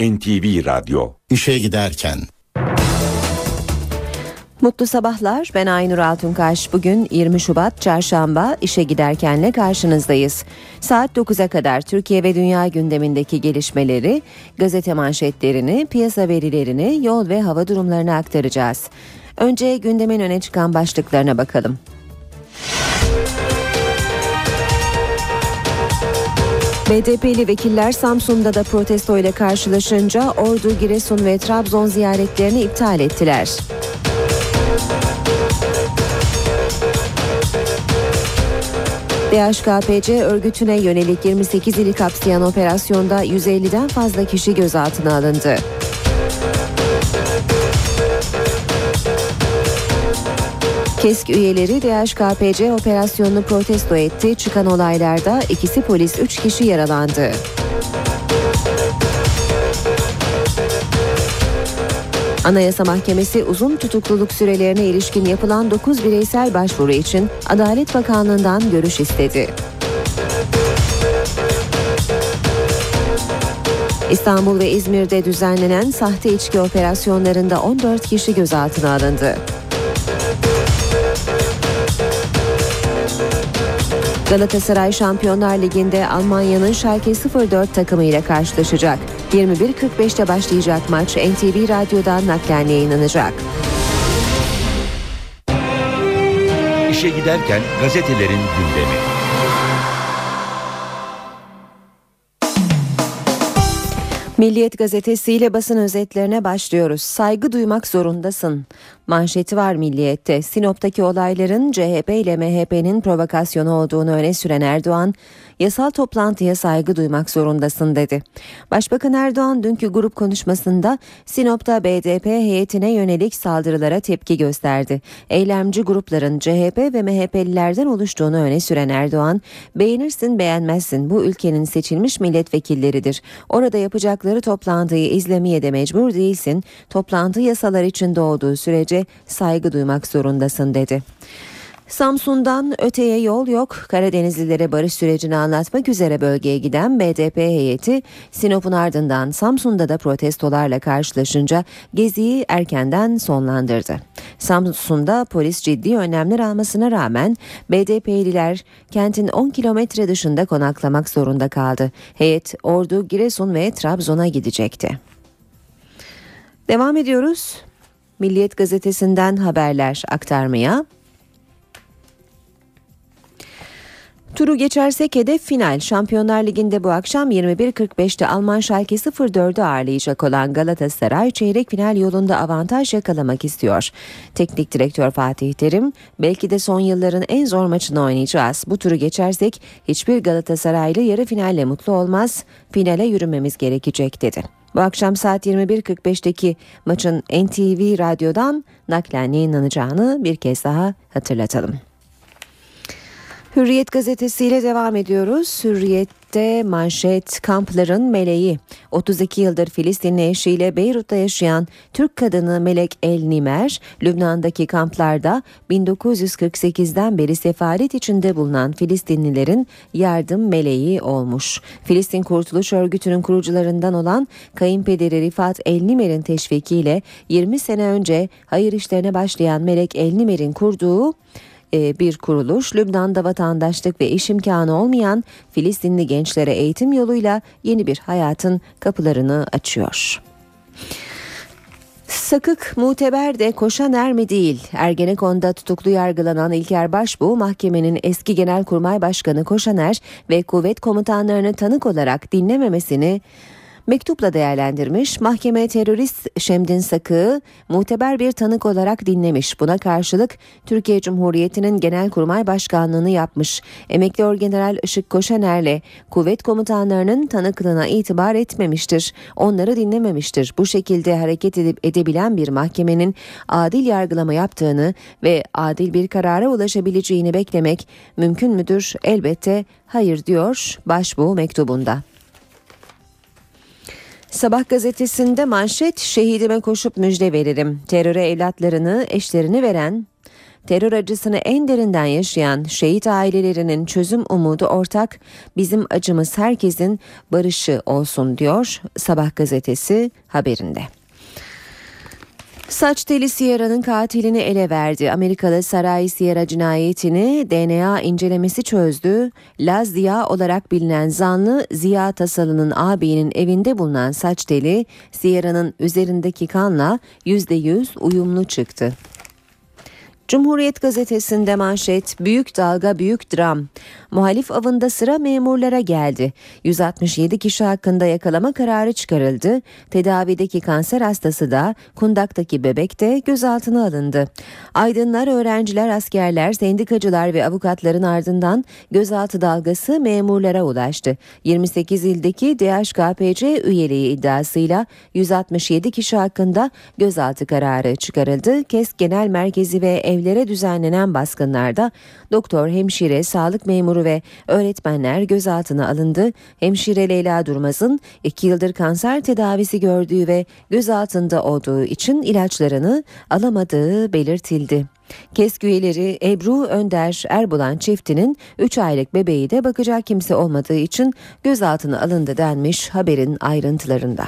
NTV Radyo İşe giderken Mutlu sabahlar. Ben Aynur Altunkaş. Bugün 20 Şubat Çarşamba işe giderkenle karşınızdayız. Saat 9'a kadar Türkiye ve dünya gündemindeki gelişmeleri, gazete manşetlerini, piyasa verilerini, yol ve hava durumlarını aktaracağız. Önce gündemin öne çıkan başlıklarına bakalım. BDP'li vekiller Samsun'da da protesto ile karşılaşınca Ordu, Giresun ve Trabzon ziyaretlerini iptal ettiler. DHKPC örgütüne yönelik 28 ili kapsayan operasyonda 150'den fazla kişi gözaltına alındı. KESK üyeleri DHKPC operasyonunu protesto etti. Çıkan olaylarda ikisi polis 3 kişi yaralandı. Anayasa Mahkemesi uzun tutukluluk sürelerine ilişkin yapılan 9 bireysel başvuru için Adalet Bakanlığı'ndan görüş istedi. İstanbul ve İzmir'de düzenlenen sahte içki operasyonlarında 14 kişi gözaltına alındı. Galatasaray Şampiyonlar Ligi'nde Almanya'nın Schalke 04 takımı ile karşılaşacak. 21.45'te başlayacak maç NTV Radyo'dan naklen yayınlanacak. İşe giderken gazetelerin gündemi. Milliyet gazetesiyle basın özetlerine başlıyoruz. Saygı duymak zorundasın. Manşeti var Milliyet'te. Sinop'taki olayların CHP ile MHP'nin provokasyonu olduğunu öne süren Erdoğan, yasal toplantıya saygı duymak zorundasın dedi. Başbakan Erdoğan dünkü grup konuşmasında Sinop'ta BDP heyetine yönelik saldırılara tepki gösterdi. Eylemci grupların CHP ve MHP'lilerden oluştuğunu öne süren Erdoğan, beğenirsin beğenmezsin bu ülkenin seçilmiş milletvekilleridir. Orada yapacakları toplantıyı izlemeye de mecbur değilsin. Toplantı yasalar içinde olduğu sürece saygı duymak zorundasın dedi. Samsun'dan öteye yol yok. Karadenizlilere barış sürecini anlatmak üzere bölgeye giden BDP heyeti Sinop'un ardından Samsun'da da protestolarla karşılaşınca geziyi erkenden sonlandırdı. Samsun'da polis ciddi önlemler almasına rağmen BDP'liler kentin 10 kilometre dışında konaklamak zorunda kaldı. Heyet Ordu, Giresun ve Trabzon'a gidecekti. Devam ediyoruz. Milliyet gazetesinden haberler aktarmaya. Turu geçersek hedef final. Şampiyonlar Ligi'nde bu akşam 21.45'te Alman Schalke 04'ü ağırlayacak olan Galatasaray çeyrek final yolunda avantaj yakalamak istiyor. Teknik direktör Fatih Terim belki de son yılların en zor maçını oynayacağız. Bu turu geçersek hiçbir Galatasaraylı yarı finalle mutlu olmaz. Finale yürümemiz gerekecek dedi. Bu akşam saat 21.45'teki maçın NTV Radyo'dan naklen yayınlanacağını bir kez daha hatırlatalım. Hürriyet gazetesiyle devam ediyoruz. Hürriyet'te manşet kampların meleği. 32 yıldır Filistinli eşiyle Beyrut'ta yaşayan Türk kadını Melek El Nimer, Lübnan'daki kamplarda 1948'den beri sefaret içinde bulunan Filistinlilerin yardım meleği olmuş. Filistin Kurtuluş Örgütü'nün kurucularından olan kayınpederi Rifat El Nimer'in teşvikiyle 20 sene önce hayır işlerine başlayan Melek El Nimer'in kurduğu bir kuruluş Lübnan'da vatandaşlık ve iş imkanı olmayan Filistinli gençlere eğitim yoluyla yeni bir hayatın kapılarını açıyor. Sakık muteber de koşan er mi değil? Ergenekon'da tutuklu yargılanan İlker Başbuğ mahkemenin eski genelkurmay başkanı Koşaner ve kuvvet komutanlarını tanık olarak dinlememesini mektupla değerlendirmiş. Mahkeme terörist Şemdin Sakı'yı muteber bir tanık olarak dinlemiş. Buna karşılık Türkiye Cumhuriyeti'nin Genelkurmay Başkanlığını yapmış. Emekli Orgeneral Işık Koşaner'le kuvvet komutanlarının tanıklığına itibar etmemiştir. Onları dinlememiştir. Bu şekilde hareket edip edebilen bir mahkemenin adil yargılama yaptığını ve adil bir karara ulaşabileceğini beklemek mümkün müdür? Elbette hayır diyor Başbuğ mektubunda. Sabah gazetesinde manşet şehidime koşup müjde veririm. Teröre evlatlarını, eşlerini veren terör acısını en derinden yaşayan şehit ailelerinin çözüm umudu ortak. Bizim acımız herkesin barışı olsun diyor Sabah gazetesi haberinde. Saç teli Sierra'nın katilini ele verdi. Amerikalı Saray Sierra cinayetini DNA incelemesi çözdü. Laz Ziya olarak bilinen zanlı Ziya Tasalı'nın ağabeyinin evinde bulunan saç teli Sierra'nın üzerindeki kanla %100 uyumlu çıktı. Cumhuriyet gazetesinde manşet büyük dalga büyük dram. Muhalif avında sıra memurlara geldi. 167 kişi hakkında yakalama kararı çıkarıldı. Tedavideki kanser hastası da kundaktaki bebek de gözaltına alındı. Aydınlar, öğrenciler, askerler, sendikacılar ve avukatların ardından gözaltı dalgası memurlara ulaştı. 28 ildeki DHKPC üyeliği iddiasıyla 167 kişi hakkında gözaltı kararı çıkarıldı. KES Genel Merkezi ve evlere düzenlenen baskınlarda doktor, hemşire, sağlık memuru ve öğretmenler gözaltına alındı. Hemşire Leyla Durmaz'ın 2 yıldır kanser tedavisi gördüğü ve gözaltında olduğu için ilaçlarını alamadığı belirtildi. KESK üyeleri Ebru Önder Erbulan çiftinin 3 aylık bebeği de bakacak kimse olmadığı için gözaltına alındı denmiş haberin ayrıntılarında.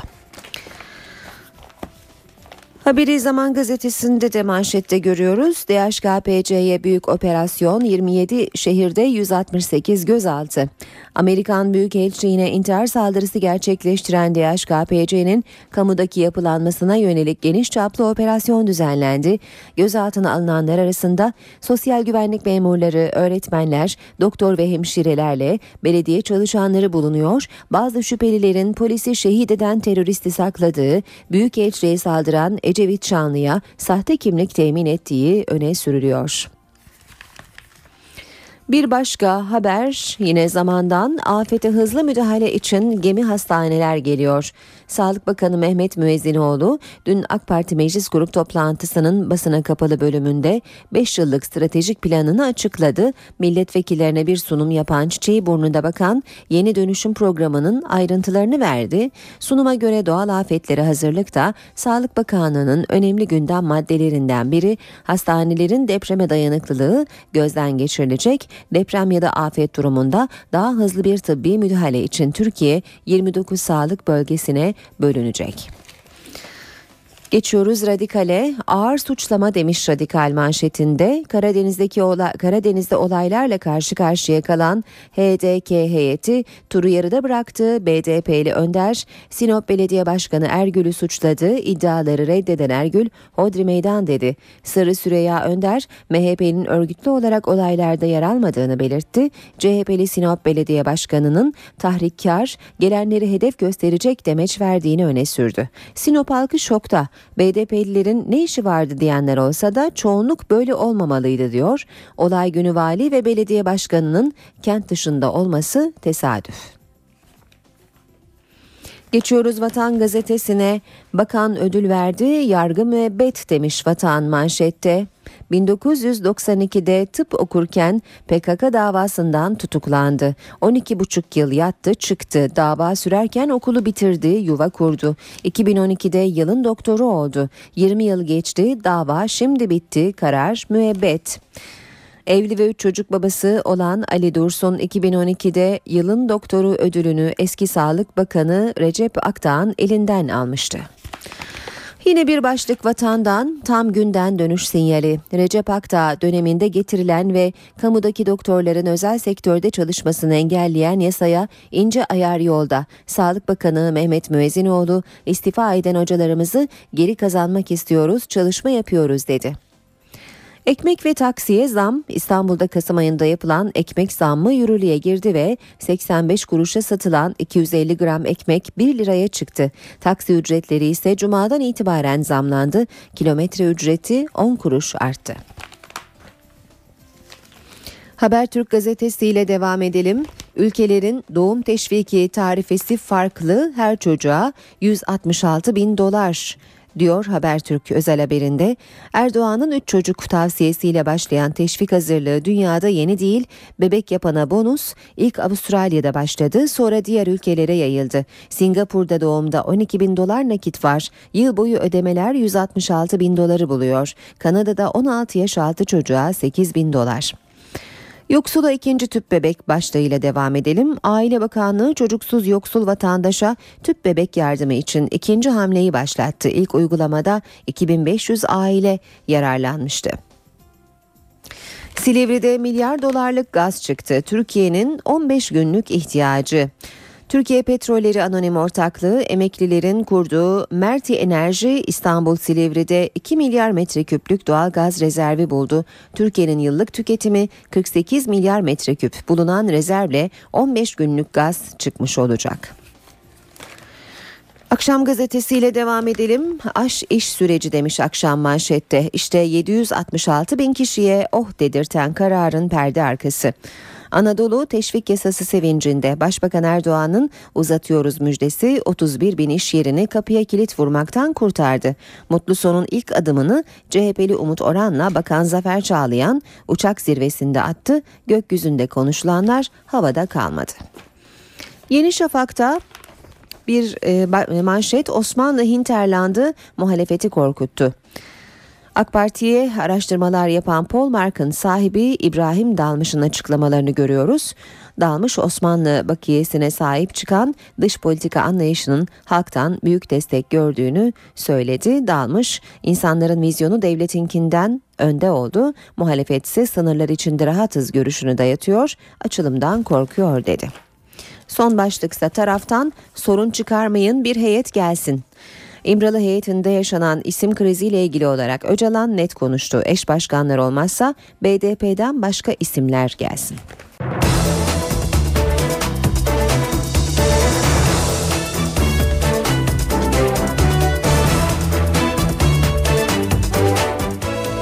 Haberi Zaman Gazetesi'nde de manşette görüyoruz. DHKPC'ye büyük operasyon 27 şehirde 168 gözaltı. Amerikan Büyükelçiliğine intihar saldırısı gerçekleştiren DHKPC'nin kamudaki yapılanmasına yönelik geniş çaplı operasyon düzenlendi. Gözaltına alınanlar arasında sosyal güvenlik memurları, öğretmenler, doktor ve hemşirelerle belediye çalışanları bulunuyor. Bazı şüphelilerin polisi şehit eden teröristi sakladığı, Büyükelçiliğe saldıran Ecevit Şanlı'ya sahte kimlik temin ettiği öne sürülüyor. Bir başka haber yine zamandan afete hızlı müdahale için gemi hastaneler geliyor. Sağlık Bakanı Mehmet Müezzinoğlu dün AK Parti Meclis Grup toplantısının basına kapalı bölümünde 5 yıllık stratejik planını açıkladı. Milletvekillerine bir sunum yapan Çiçeği Burnu'da Bakan yeni dönüşüm programının ayrıntılarını verdi. Sunuma göre doğal afetlere hazırlıkta Sağlık Bakanlığı'nın önemli gündem maddelerinden biri hastanelerin depreme dayanıklılığı gözden geçirilecek. Deprem ya da afet durumunda daha hızlı bir tıbbi müdahale için Türkiye 29 sağlık bölgesine bölünecek. Geçiyoruz radikale. Ağır suçlama demiş radikal manşetinde. Karadeniz'deki ola, Karadeniz'de olaylarla karşı karşıya kalan HDK heyeti turu yarıda bıraktı. BDP'li Önder Sinop Belediye Başkanı Ergül'ü suçladı. İddiaları reddeden Ergül Hodri Meydan dedi. Sırrı Süreyya Önder MHP'nin örgütlü olarak olaylarda yer almadığını belirtti. CHP'li Sinop Belediye Başkanı'nın tahrikkar, gelenleri hedef gösterecek demeç verdiğini öne sürdü. Sinop halkı şokta. BDP'lilerin ne işi vardı diyenler olsa da çoğunluk böyle olmamalıydı diyor. Olay günü vali ve belediye başkanının kent dışında olması tesadüf. Geçiyoruz Vatan Gazetesi'ne. Bakan ödül verdi, yargı müebbet demiş Vatan manşette. 1992'de tıp okurken PKK davasından tutuklandı. 12,5 yıl yattı çıktı. Dava sürerken okulu bitirdi, yuva kurdu. 2012'de yılın doktoru oldu. 20 yıl geçti, dava şimdi bitti, karar müebbet. Evli ve üç çocuk babası olan Ali Dursun 2012'de yılın doktoru ödülünü eski Sağlık Bakanı Recep Akdağ'ın elinden almıştı. Yine bir başlık vatandan tam günden dönüş sinyali. Recep Akdağ döneminde getirilen ve kamudaki doktorların özel sektörde çalışmasını engelleyen yasaya ince ayar yolda. Sağlık Bakanı Mehmet Müezzinoğlu istifa eden hocalarımızı geri kazanmak istiyoruz, çalışma yapıyoruz dedi. Ekmek ve taksiye zam İstanbul'da Kasım ayında yapılan ekmek zammı yürürlüğe girdi ve 85 kuruşa satılan 250 gram ekmek 1 liraya çıktı. Taksi ücretleri ise cumadan itibaren zamlandı. Kilometre ücreti 10 kuruş arttı. Habertürk gazetesiyle devam edelim. Ülkelerin doğum teşviki tarifesi farklı her çocuğa 166 bin dolar. Diyor Habertürk özel haberinde. Erdoğan'ın 3 çocuk tavsiyesiyle başlayan teşvik hazırlığı dünyada yeni değil. Bebek yapana bonus ilk Avustralya'da başladı sonra diğer ülkelere yayıldı. Singapur'da doğumda 12 bin dolar nakit var. Yıl boyu ödemeler 166 bin doları buluyor. Kanada'da 16 yaş altı çocuğa 8 bin dolar. Yoksula ikinci tüp bebek başlığıyla devam edelim. Aile Bakanlığı çocuksuz yoksul vatandaşa tüp bebek yardımı için ikinci hamleyi başlattı. İlk uygulamada 2500 aile yararlanmıştı. Silivri'de milyar dolarlık gaz çıktı. Türkiye'nin 15 günlük ihtiyacı. Türkiye Petrolleri Anonim Ortaklığı emeklilerin kurduğu Merti Enerji İstanbul Silivri'de 2 milyar metreküplük doğal gaz rezervi buldu. Türkiye'nin yıllık tüketimi 48 milyar metreküp bulunan rezervle 15 günlük gaz çıkmış olacak. Akşam gazetesiyle devam edelim. Aş iş süreci demiş akşam manşette. İşte 766 bin kişiye oh dedirten kararın perde arkası. Anadolu teşvik yasası sevincinde Başbakan Erdoğan'ın uzatıyoruz müjdesi 31 bin iş yerini kapıya kilit vurmaktan kurtardı. Mutlu sonun ilk adımını CHP'li Umut Oran'la Bakan Zafer Çağlayan uçak zirvesinde attı. Gökyüzünde konuşulanlar havada kalmadı. Yeni Şafak'ta bir e, manşet Osmanlı Hinterland'ı muhalefeti korkuttu. AK Parti'ye araştırmalar yapan Polmark'ın sahibi İbrahim Dalmış'ın açıklamalarını görüyoruz. Dalmış Osmanlı bakiyesine sahip çıkan dış politika anlayışının halktan büyük destek gördüğünü söyledi. Dalmış insanların vizyonu devletinkinden önde oldu. Muhalefet ise sınırlar içinde rahatız görüşünü dayatıyor. Açılımdan korkuyor dedi. Son başlıksa taraftan sorun çıkarmayın bir heyet gelsin. İmralı heyetinde yaşanan isim kriziyle ilgili olarak Öcalan net konuştu. Eş başkanlar olmazsa BDP'den başka isimler gelsin.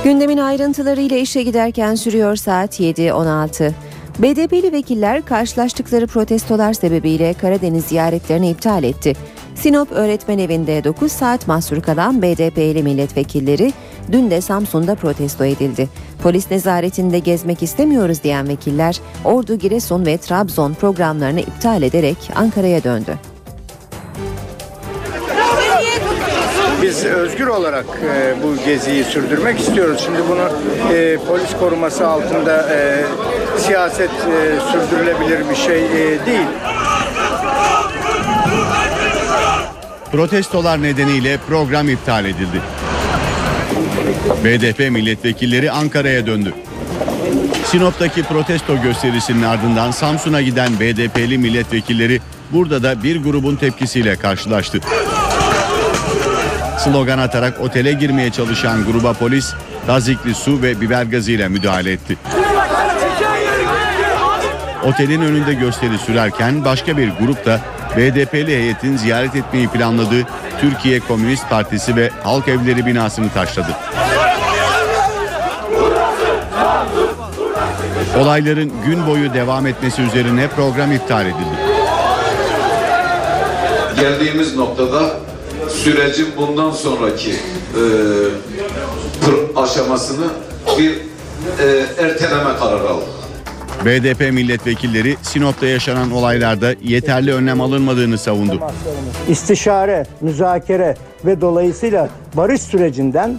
Gündemin ayrıntılarıyla işe giderken sürüyor saat 7.16. BDP'li vekiller karşılaştıkları protestolar sebebiyle Karadeniz ziyaretlerini iptal etti. Sinop Öğretmen Evi'nde 9 saat mahsur kalan BDP'li milletvekilleri dün de Samsun'da protesto edildi. Polis nezaretinde gezmek istemiyoruz diyen vekiller Ordu, Giresun ve Trabzon programlarını iptal ederek Ankara'ya döndü. Biz özgür olarak e, bu geziyi sürdürmek istiyoruz. Şimdi bunu e, polis koruması altında e, siyaset e, sürdürülebilir bir şey e, değil. Protestolar nedeniyle program iptal edildi. BDP milletvekilleri Ankara'ya döndü. Sinop'taki protesto gösterisinin ardından Samsun'a giden BDP'li milletvekilleri burada da bir grubun tepkisiyle karşılaştı. Slogan atarak otele girmeye çalışan gruba polis tazikli su ve biber gazıyla müdahale etti. Otelin önünde gösteri sürerken başka bir grup da BDP'li heyetin ziyaret etmeyi planladığı Türkiye Komünist Partisi ve Halk Evleri binasını taşladı. Olayların gün boyu devam etmesi üzerine program iptal edildi. Geldiğimiz noktada sürecin bundan sonraki e, aşamasını bir e, erteleme kararı aldık. BDP milletvekilleri Sinop'ta yaşanan olaylarda yeterli önlem alınmadığını savundu. İstişare, müzakere ve dolayısıyla barış sürecinden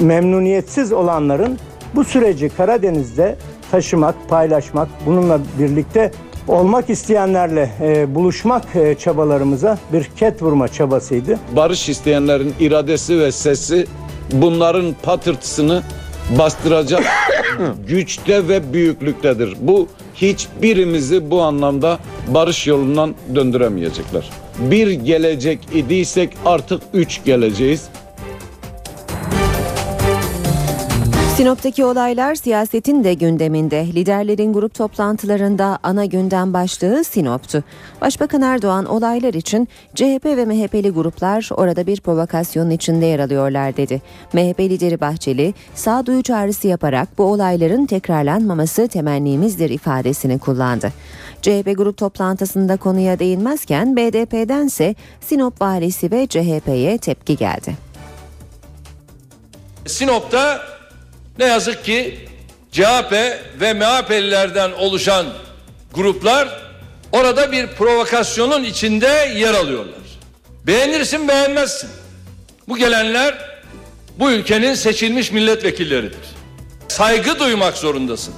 memnuniyetsiz olanların bu süreci Karadeniz'de taşımak, paylaşmak, bununla birlikte olmak isteyenlerle e, buluşmak e, çabalarımıza bir ket vurma çabasıydı. Barış isteyenlerin iradesi ve sesi bunların patırtısını bastıracak güçte ve büyüklüktedir. Bu hiçbirimizi bu anlamda barış yolundan döndüremeyecekler. Bir gelecek idiysek artık üç geleceğiz. Sinop'taki olaylar siyasetin de gündeminde. Liderlerin grup toplantılarında ana gündem başlığı Sinop'tu. Başbakan Erdoğan olaylar için CHP ve MHP'li gruplar orada bir provokasyonun içinde yer alıyorlar dedi. MHP lideri Bahçeli sağduyu çağrısı yaparak bu olayların tekrarlanmaması temennimizdir ifadesini kullandı. CHP grup toplantısında konuya değinmezken BDP'dense Sinop valisi ve CHP'ye tepki geldi. Sinop'ta ne yazık ki CHP ve MHP'lilerden oluşan gruplar orada bir provokasyonun içinde yer alıyorlar. Beğenirsin beğenmezsin. Bu gelenler bu ülkenin seçilmiş milletvekilleridir. Saygı duymak zorundasın.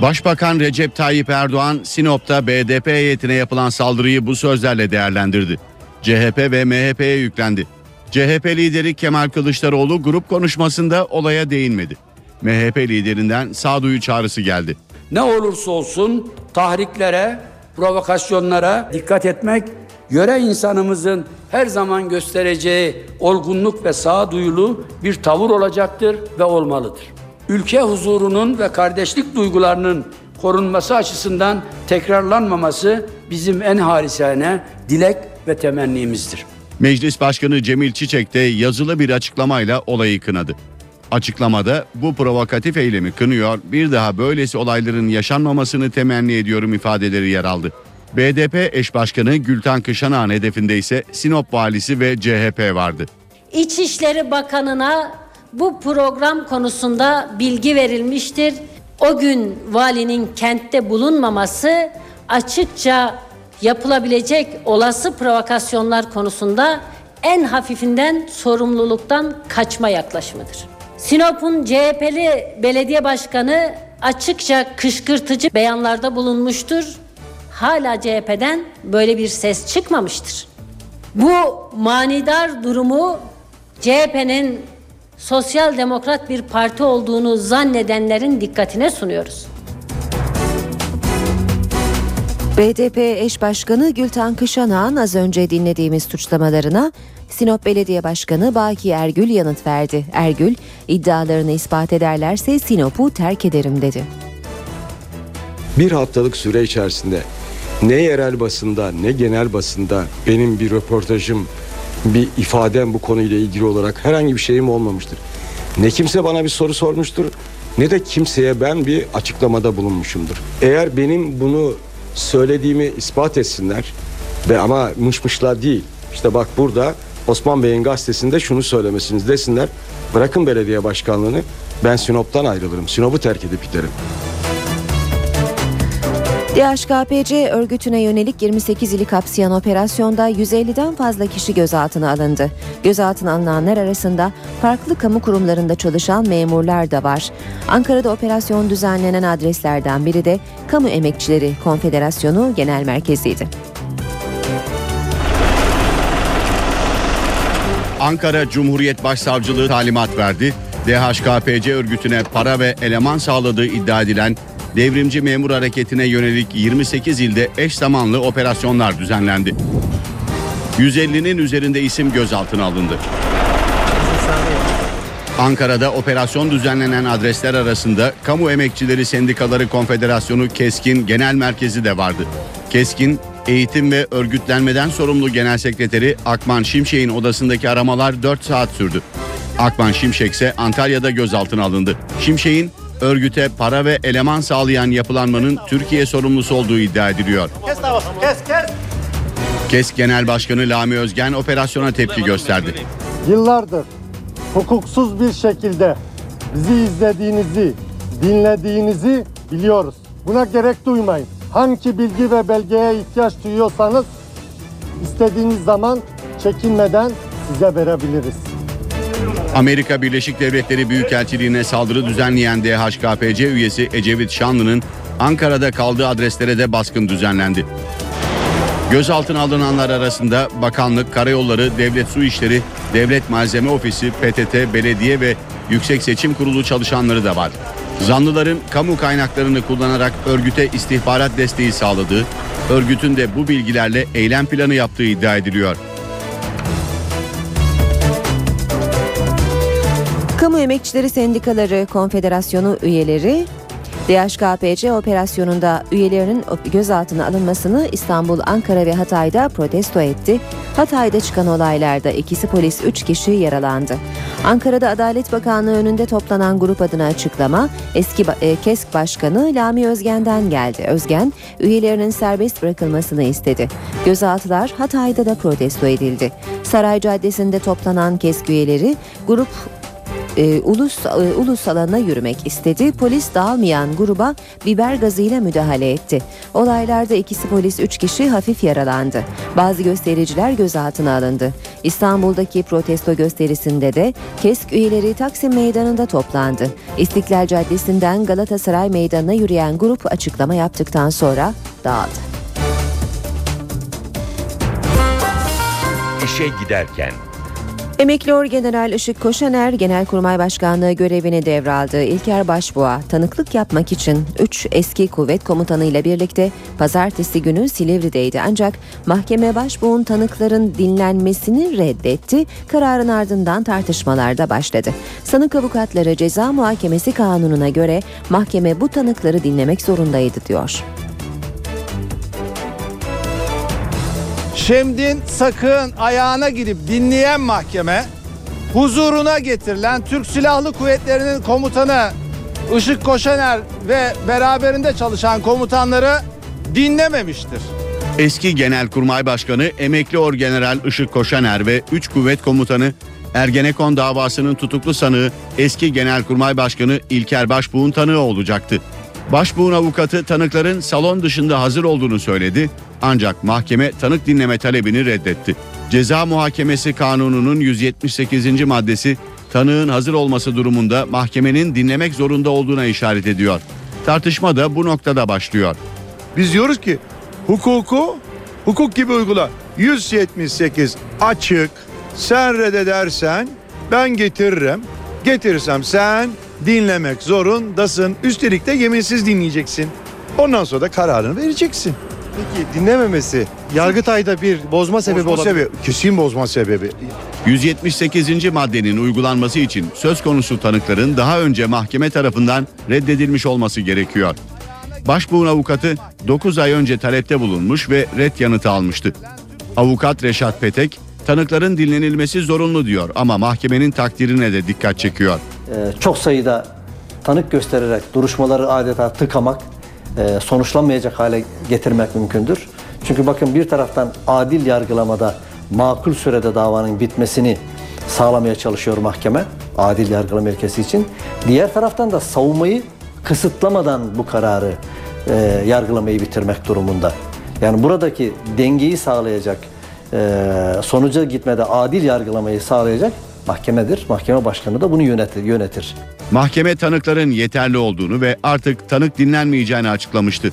Başbakan Recep Tayyip Erdoğan Sinop'ta BDP heyetine yapılan saldırıyı bu sözlerle değerlendirdi. CHP ve MHP'ye yüklendi. CHP lideri Kemal Kılıçdaroğlu grup konuşmasında olaya değinmedi. MHP liderinden sağduyu çağrısı geldi. Ne olursa olsun tahriklere, provokasyonlara dikkat etmek yöre insanımızın her zaman göstereceği olgunluk ve sağduyulu bir tavır olacaktır ve olmalıdır. Ülke huzurunun ve kardeşlik duygularının korunması açısından tekrarlanmaması bizim en harisane dilek ve temennimizdir. Meclis Başkanı Cemil Çiçek de yazılı bir açıklamayla olayı kınadı. Açıklamada bu provokatif eylemi kınıyor, bir daha böylesi olayların yaşanmamasını temenni ediyorum ifadeleri yer aldı. BDP eş başkanı Gülten Kışanağ'ın hedefinde ise Sinop valisi ve CHP vardı. İçişleri Bakanı'na bu program konusunda bilgi verilmiştir. O gün valinin kentte bulunmaması açıkça yapılabilecek olası provokasyonlar konusunda en hafifinden sorumluluktan kaçma yaklaşımıdır. Sinop'un CHP'li belediye başkanı açıkça kışkırtıcı beyanlarda bulunmuştur. Hala CHP'den böyle bir ses çıkmamıştır. Bu manidar durumu CHP'nin sosyal demokrat bir parti olduğunu zannedenlerin dikkatine sunuyoruz. BDP eş başkanı Gülten Kışanağ'ın az önce dinlediğimiz suçlamalarına Sinop Belediye Başkanı Baki Ergül yanıt verdi. Ergül iddialarını ispat ederlerse Sinop'u terk ederim dedi. Bir haftalık süre içerisinde ne yerel basında ne genel basında benim bir röportajım, bir ifadem bu konuyla ilgili olarak herhangi bir şeyim olmamıştır. Ne kimse bana bir soru sormuştur ne de kimseye ben bir açıklamada bulunmuşumdur. Eğer benim bunu söylediğimi ispat etsinler ve ama mışmışlar değil. İşte bak burada Osman Bey'in gazetesinde şunu söylemesiniz desinler. Bırakın belediye başkanlığını ben Sinop'tan ayrılırım. Sinop'u terk edip giderim. DHKPC örgütüne yönelik 28 ili kapsayan operasyonda 150'den fazla kişi gözaltına alındı. Gözaltına alınanlar arasında farklı kamu kurumlarında çalışan memurlar da var. Ankara'da operasyon düzenlenen adreslerden biri de Kamu Emekçileri Konfederasyonu Genel Merkezi'ydi. Ankara Cumhuriyet Başsavcılığı talimat verdi. DHKPC örgütüne para ve eleman sağladığı iddia edilen devrimci memur hareketine yönelik 28 ilde eş zamanlı operasyonlar düzenlendi. 150'nin üzerinde isim gözaltına alındı. Ankara'da operasyon düzenlenen adresler arasında Kamu Emekçileri Sendikaları Konfederasyonu Keskin Genel Merkezi de vardı. Keskin, eğitim ve örgütlenmeden sorumlu Genel Sekreteri Akman Şimşek'in odasındaki aramalar 4 saat sürdü. Akman Şimşek ise Antalya'da gözaltına alındı. Şimşek'in örgüte para ve eleman sağlayan yapılanmanın Türkiye sorumlusu olduğu iddia ediliyor. Kes davası, kes, kes. KES Genel Başkanı Lami Özgen operasyona tepki gösterdi. Yıllardır hukuksuz bir şekilde bizi izlediğinizi, dinlediğinizi biliyoruz. Buna gerek duymayın. Hangi bilgi ve belgeye ihtiyaç duyuyorsanız istediğiniz zaman çekinmeden size verebiliriz. Amerika Birleşik Devletleri Büyükelçiliğine saldırı düzenleyen DHKPC üyesi Ecevit Şanlı'nın Ankara'da kaldığı adreslere de baskın düzenlendi. Gözaltına alınanlar arasında bakanlık, karayolları, devlet su işleri, devlet malzeme ofisi, PTT, belediye ve Yüksek Seçim Kurulu çalışanları da var. Zanlıların kamu kaynaklarını kullanarak örgüte istihbarat desteği sağladığı, örgütün de bu bilgilerle eylem planı yaptığı iddia ediliyor. Kamu Emekçileri Sendikaları Konfederasyonu üyeleri DHKPC operasyonunda üyelerinin gözaltına alınmasını İstanbul, Ankara ve Hatay'da protesto etti. Hatay'da çıkan olaylarda ikisi polis 3 kişi yaralandı. Ankara'da Adalet Bakanlığı önünde toplanan grup adına açıklama eski e, KESK Başkanı Lami Özgen'den geldi. Özgen üyelerinin serbest bırakılmasını istedi. Gözaltılar Hatay'da da protesto edildi. Saray Caddesi'nde toplanan KESK üyeleri grup e, ulus, e, ulus alana yürümek istedi. Polis dağılmayan gruba biber gazıyla müdahale etti. Olaylarda ikisi polis 3 kişi hafif yaralandı. Bazı göstericiler gözaltına alındı. İstanbul'daki protesto gösterisinde de KESK üyeleri Taksim Meydanı'nda toplandı. İstiklal Caddesi'nden Galatasaray Meydanı'na yürüyen grup açıklama yaptıktan sonra dağıldı. İşe giderken Emekli Orgeneral Işık Koşaner Genelkurmay Başkanlığı görevini devraldı. İlker Başbuğa tanıklık yapmak için 3 eski kuvvet komutanı ile birlikte pazartesi günü Silivri'deydi. Ancak mahkeme Başbuğ'un tanıkların dinlenmesini reddetti. Kararın ardından tartışmalar da başladı. Sanık avukatları ceza muhakemesi kanununa göre mahkeme bu tanıkları dinlemek zorundaydı diyor. Şemdin Sakın ayağına gidip dinleyen mahkeme huzuruna getirilen Türk Silahlı Kuvvetleri'nin komutanı Işık Koşaner ve beraberinde çalışan komutanları dinlememiştir. Eski Genelkurmay Başkanı Emekli Orgeneral Işık Koşaner ve 3 kuvvet komutanı Ergenekon davasının tutuklu sanığı eski Genelkurmay Başkanı İlker Başbuğ'un tanığı olacaktı. Başbuğ'un avukatı tanıkların salon dışında hazır olduğunu söyledi ancak mahkeme tanık dinleme talebini reddetti. Ceza Muhakemesi Kanunu'nun 178. maddesi tanığın hazır olması durumunda mahkemenin dinlemek zorunda olduğuna işaret ediyor. Tartışma da bu noktada başlıyor. Biz diyoruz ki hukuku hukuk gibi uygula. 178 açık. Sen reddedersen ben getiririm. Getirirsem sen dinlemek zorundasın. Üstelik de yeminsiz dinleyeceksin. Ondan sonra da kararını vereceksin. Peki dinlememesi Yargıtay'da bir bozma sebebi Bozma olabilir. sebebi, kesin bozma sebebi. 178. maddenin uygulanması için söz konusu tanıkların daha önce mahkeme tarafından reddedilmiş olması gerekiyor. Başbuğun avukatı 9 ay önce talepte bulunmuş ve red yanıtı almıştı. Avukat Reşat Petek, tanıkların dinlenilmesi zorunlu diyor ama mahkemenin takdirine de dikkat çekiyor. Ee, çok sayıda tanık göstererek duruşmaları adeta tıkamak, e, sonuçlanmayacak hale getirmek mümkündür. Çünkü bakın bir taraftan adil yargılamada makul sürede davanın bitmesini sağlamaya çalışıyor mahkeme, adil yargılama ilkesi için. Diğer taraftan da savunmayı kısıtlamadan bu kararı e, yargılamayı bitirmek durumunda. Yani buradaki dengeyi sağlayacak, sonuca gitmede adil yargılamayı sağlayacak mahkemedir. Mahkeme başkanı da bunu yönetir. yönetir. Mahkeme tanıkların yeterli olduğunu ve artık tanık dinlenmeyeceğini açıklamıştı.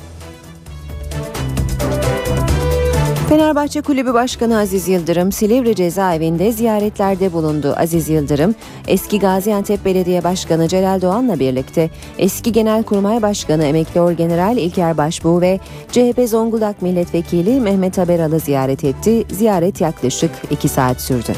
Fenerbahçe Kulübü Başkanı Aziz Yıldırım Silivri cezaevinde ziyaretlerde bulundu. Aziz Yıldırım eski Gaziantep Belediye Başkanı Celal Doğan'la birlikte eski Genelkurmay Başkanı Emekli Orgeneral İlker Başbuğ ve CHP Zonguldak Milletvekili Mehmet Haberal'ı ziyaret etti. Ziyaret yaklaşık 2 saat sürdü.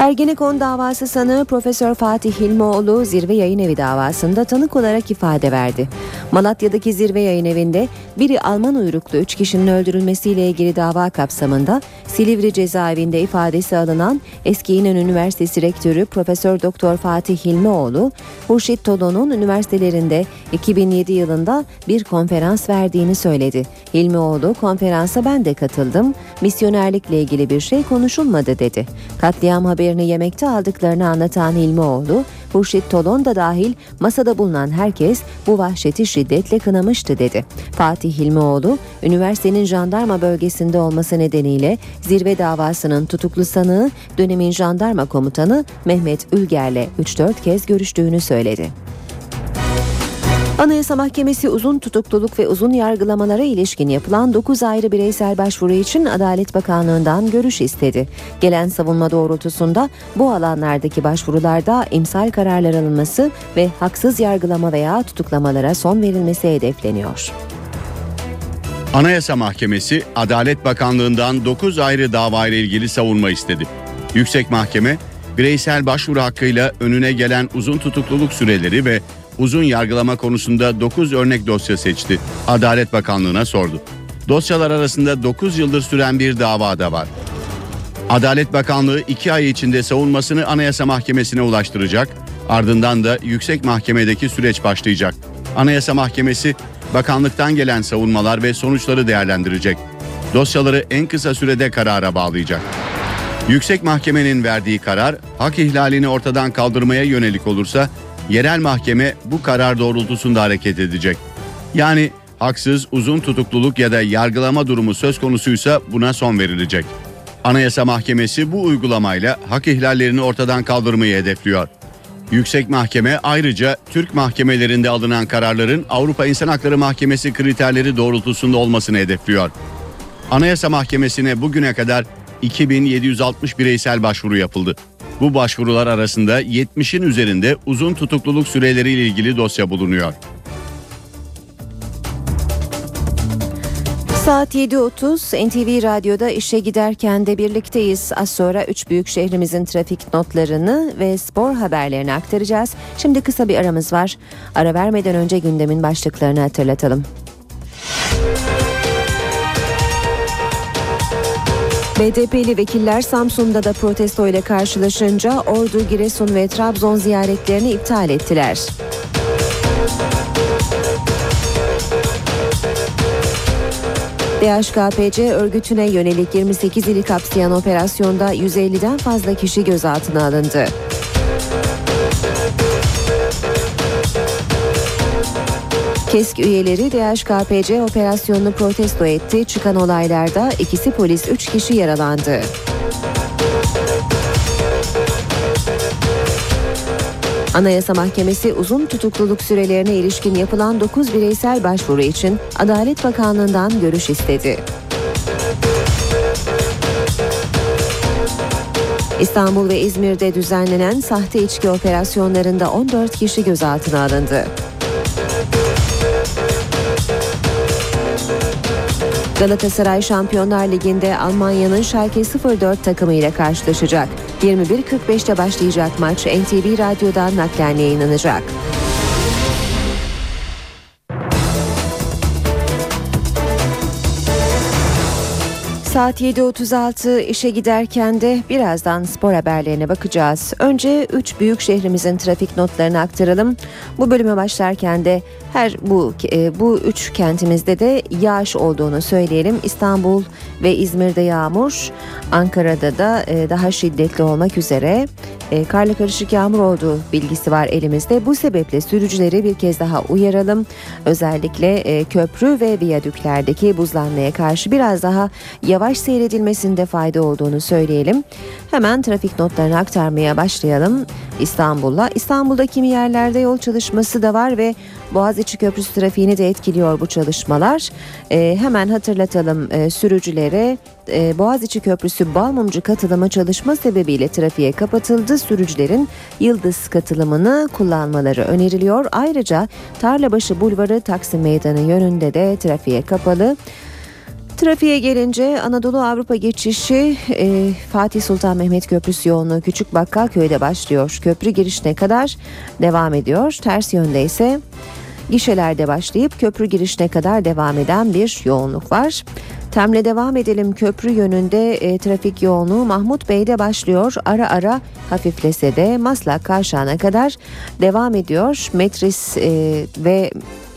Ergenekon davası sanığı Profesör Fatih Hilmioğlu Zirve Yayın Evi davasında tanık olarak ifade verdi. Malatya'daki Zirve Yayın Evi'nde biri Alman uyruklu 3 kişinin öldürülmesiyle ilgili dava kapsamında Silivri cezaevinde ifadesi alınan eski İnan Üniversitesi Rektörü Profesör Doktor Fatih Hilmioğlu, Hurşit Tolo'nun üniversitelerinde 2007 yılında bir konferans verdiğini söyledi. Hilmioğlu konferansa ben de katıldım, misyonerlikle ilgili bir şey konuşulmadı dedi. Katliam haberini yemekte aldıklarını anlatan Hilmioğlu, Hurşit Tolon da dahil masada bulunan herkes bu vahşeti şiddetle kınamıştı dedi. Fatih Hilmioğlu, üniversitenin jandarma bölgesinde olması nedeniyle zirve davasının tutuklu sanığı dönemin jandarma komutanı Mehmet Ülger'le 3-4 kez görüştüğünü söyledi. Anayasa Mahkemesi uzun tutukluluk ve uzun yargılamalara ilişkin yapılan 9 ayrı bireysel başvuru için Adalet Bakanlığı'ndan görüş istedi. Gelen savunma doğrultusunda bu alanlardaki başvurularda imsal kararlar alınması ve haksız yargılama veya tutuklamalara son verilmesi hedefleniyor. Anayasa Mahkemesi Adalet Bakanlığı'ndan 9 ayrı dava ile ilgili savunma istedi. Yüksek Mahkeme bireysel başvuru hakkıyla önüne gelen uzun tutukluluk süreleri ve uzun yargılama konusunda 9 örnek dosya seçti. Adalet Bakanlığı'na sordu. Dosyalar arasında 9 yıldır süren bir dava da var. Adalet Bakanlığı 2 ay içinde savunmasını Anayasa Mahkemesi'ne ulaştıracak. Ardından da Yüksek Mahkeme'deki süreç başlayacak. Anayasa Mahkemesi bakanlıktan gelen savunmalar ve sonuçları değerlendirecek. Dosyaları en kısa sürede karara bağlayacak. Yüksek Mahkemenin verdiği karar hak ihlalini ortadan kaldırmaya yönelik olursa yerel mahkeme bu karar doğrultusunda hareket edecek. Yani haksız uzun tutukluluk ya da yargılama durumu söz konusuysa buna son verilecek. Anayasa Mahkemesi bu uygulamayla hak ihlallerini ortadan kaldırmayı hedefliyor. Yüksek Mahkeme ayrıca Türk mahkemelerinde alınan kararların Avrupa İnsan Hakları Mahkemesi kriterleri doğrultusunda olmasını hedefliyor. Anayasa Mahkemesi'ne bugüne kadar 2760 bireysel başvuru yapıldı. Bu başvurular arasında 70'in üzerinde uzun tutukluluk süreleriyle ilgili dosya bulunuyor. Saat 7.30 NTV Radyo'da işe giderken de birlikteyiz. Az sonra 3 büyük şehrimizin trafik notlarını ve spor haberlerini aktaracağız. Şimdi kısa bir aramız var. Ara vermeden önce gündemin başlıklarını hatırlatalım. BDP'li vekiller Samsun'da da protesto ile karşılaşınca Ordu, Giresun ve Trabzon ziyaretlerini iptal ettiler. DHKPC örgütüne yönelik 28 ili kapsayan operasyonda 150'den fazla kişi gözaltına alındı. KESK üyeleri DHKPC operasyonunu protesto etti. Çıkan olaylarda ikisi polis 3 kişi yaralandı. Anayasa Mahkemesi uzun tutukluluk sürelerine ilişkin yapılan 9 bireysel başvuru için Adalet Bakanlığı'ndan görüş istedi. İstanbul ve İzmir'de düzenlenen sahte içki operasyonlarında 14 kişi gözaltına alındı. Galatasaray Şampiyonlar Ligi'nde Almanya'nın Schalke 04 takımı ile karşılaşacak. 21.45'te başlayacak maç NTV Radyo'dan naklen yayınlanacak. Saat 7.36 işe giderken de birazdan spor haberlerine bakacağız. Önce 3 büyük şehrimizin trafik notlarını aktaralım. Bu bölüme başlarken de her bu e, bu üç kentimizde de yağış olduğunu söyleyelim. İstanbul ve İzmir'de yağmur, Ankara'da da e, daha şiddetli olmak üzere e, karla karışık yağmur olduğu bilgisi var elimizde. Bu sebeple sürücüleri bir kez daha uyaralım. Özellikle köprü ve viyadüklerdeki buzlanmaya karşı biraz daha yavaş seyredilmesinde fayda olduğunu söyleyelim. Hemen trafik notlarını aktarmaya başlayalım. İstanbul'la. İstanbul'da kimi yerlerde yol çalışması da var ve Boğaziçi Köprüsü trafiğini de etkiliyor bu çalışmalar. E, hemen hatırlatalım e, sürücülere e, Boğaziçi Köprüsü Balmumcu katılımı çalışma sebebiyle trafiğe kapatıldı. Sürücülerin Yıldız katılımını kullanmaları öneriliyor. Ayrıca Tarlabaşı Bulvarı Taksim Meydanı yönünde de trafiğe kapalı. Trafiğe gelince Anadolu Avrupa geçişi e, Fatih Sultan Mehmet Köprüsü yoğunluğu Küçük Bakkalköy'de başlıyor. Köprü girişine kadar devam ediyor. Ters yönde ise gişelerde başlayıp köprü girişine kadar devam eden bir yoğunluk var. Temle devam edelim köprü yönünde e, trafik yoğunluğu Mahmut Bey'de başlıyor. Ara ara hafiflese de Maslak Kavşağı'na kadar devam ediyor. Metris e, ve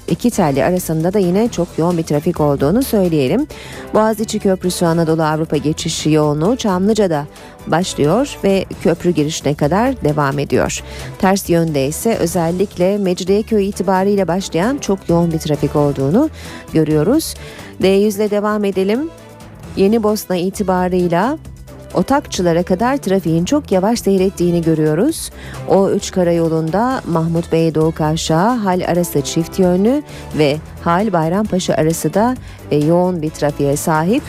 iki telli arasında da yine çok yoğun bir trafik olduğunu söyleyelim. Boğaziçi Köprüsü Anadolu Avrupa geçişi yoğunluğu Çamlıca'da başlıyor ve köprü girişine kadar devam ediyor. Ters yönde ise özellikle Mecidiyeköy itibariyle başlayan çok yoğun bir trafik olduğunu görüyoruz. D100 ile devam edelim. Yeni Bosna itibarıyla Otakçılara kadar trafiğin çok yavaş seyrettiğini görüyoruz. O 3 karayolunda Mahmut Bey Doğu Kavşağı hal arası çift yönlü ve hal Bayrampaşa arası da e, yoğun bir trafiğe sahip.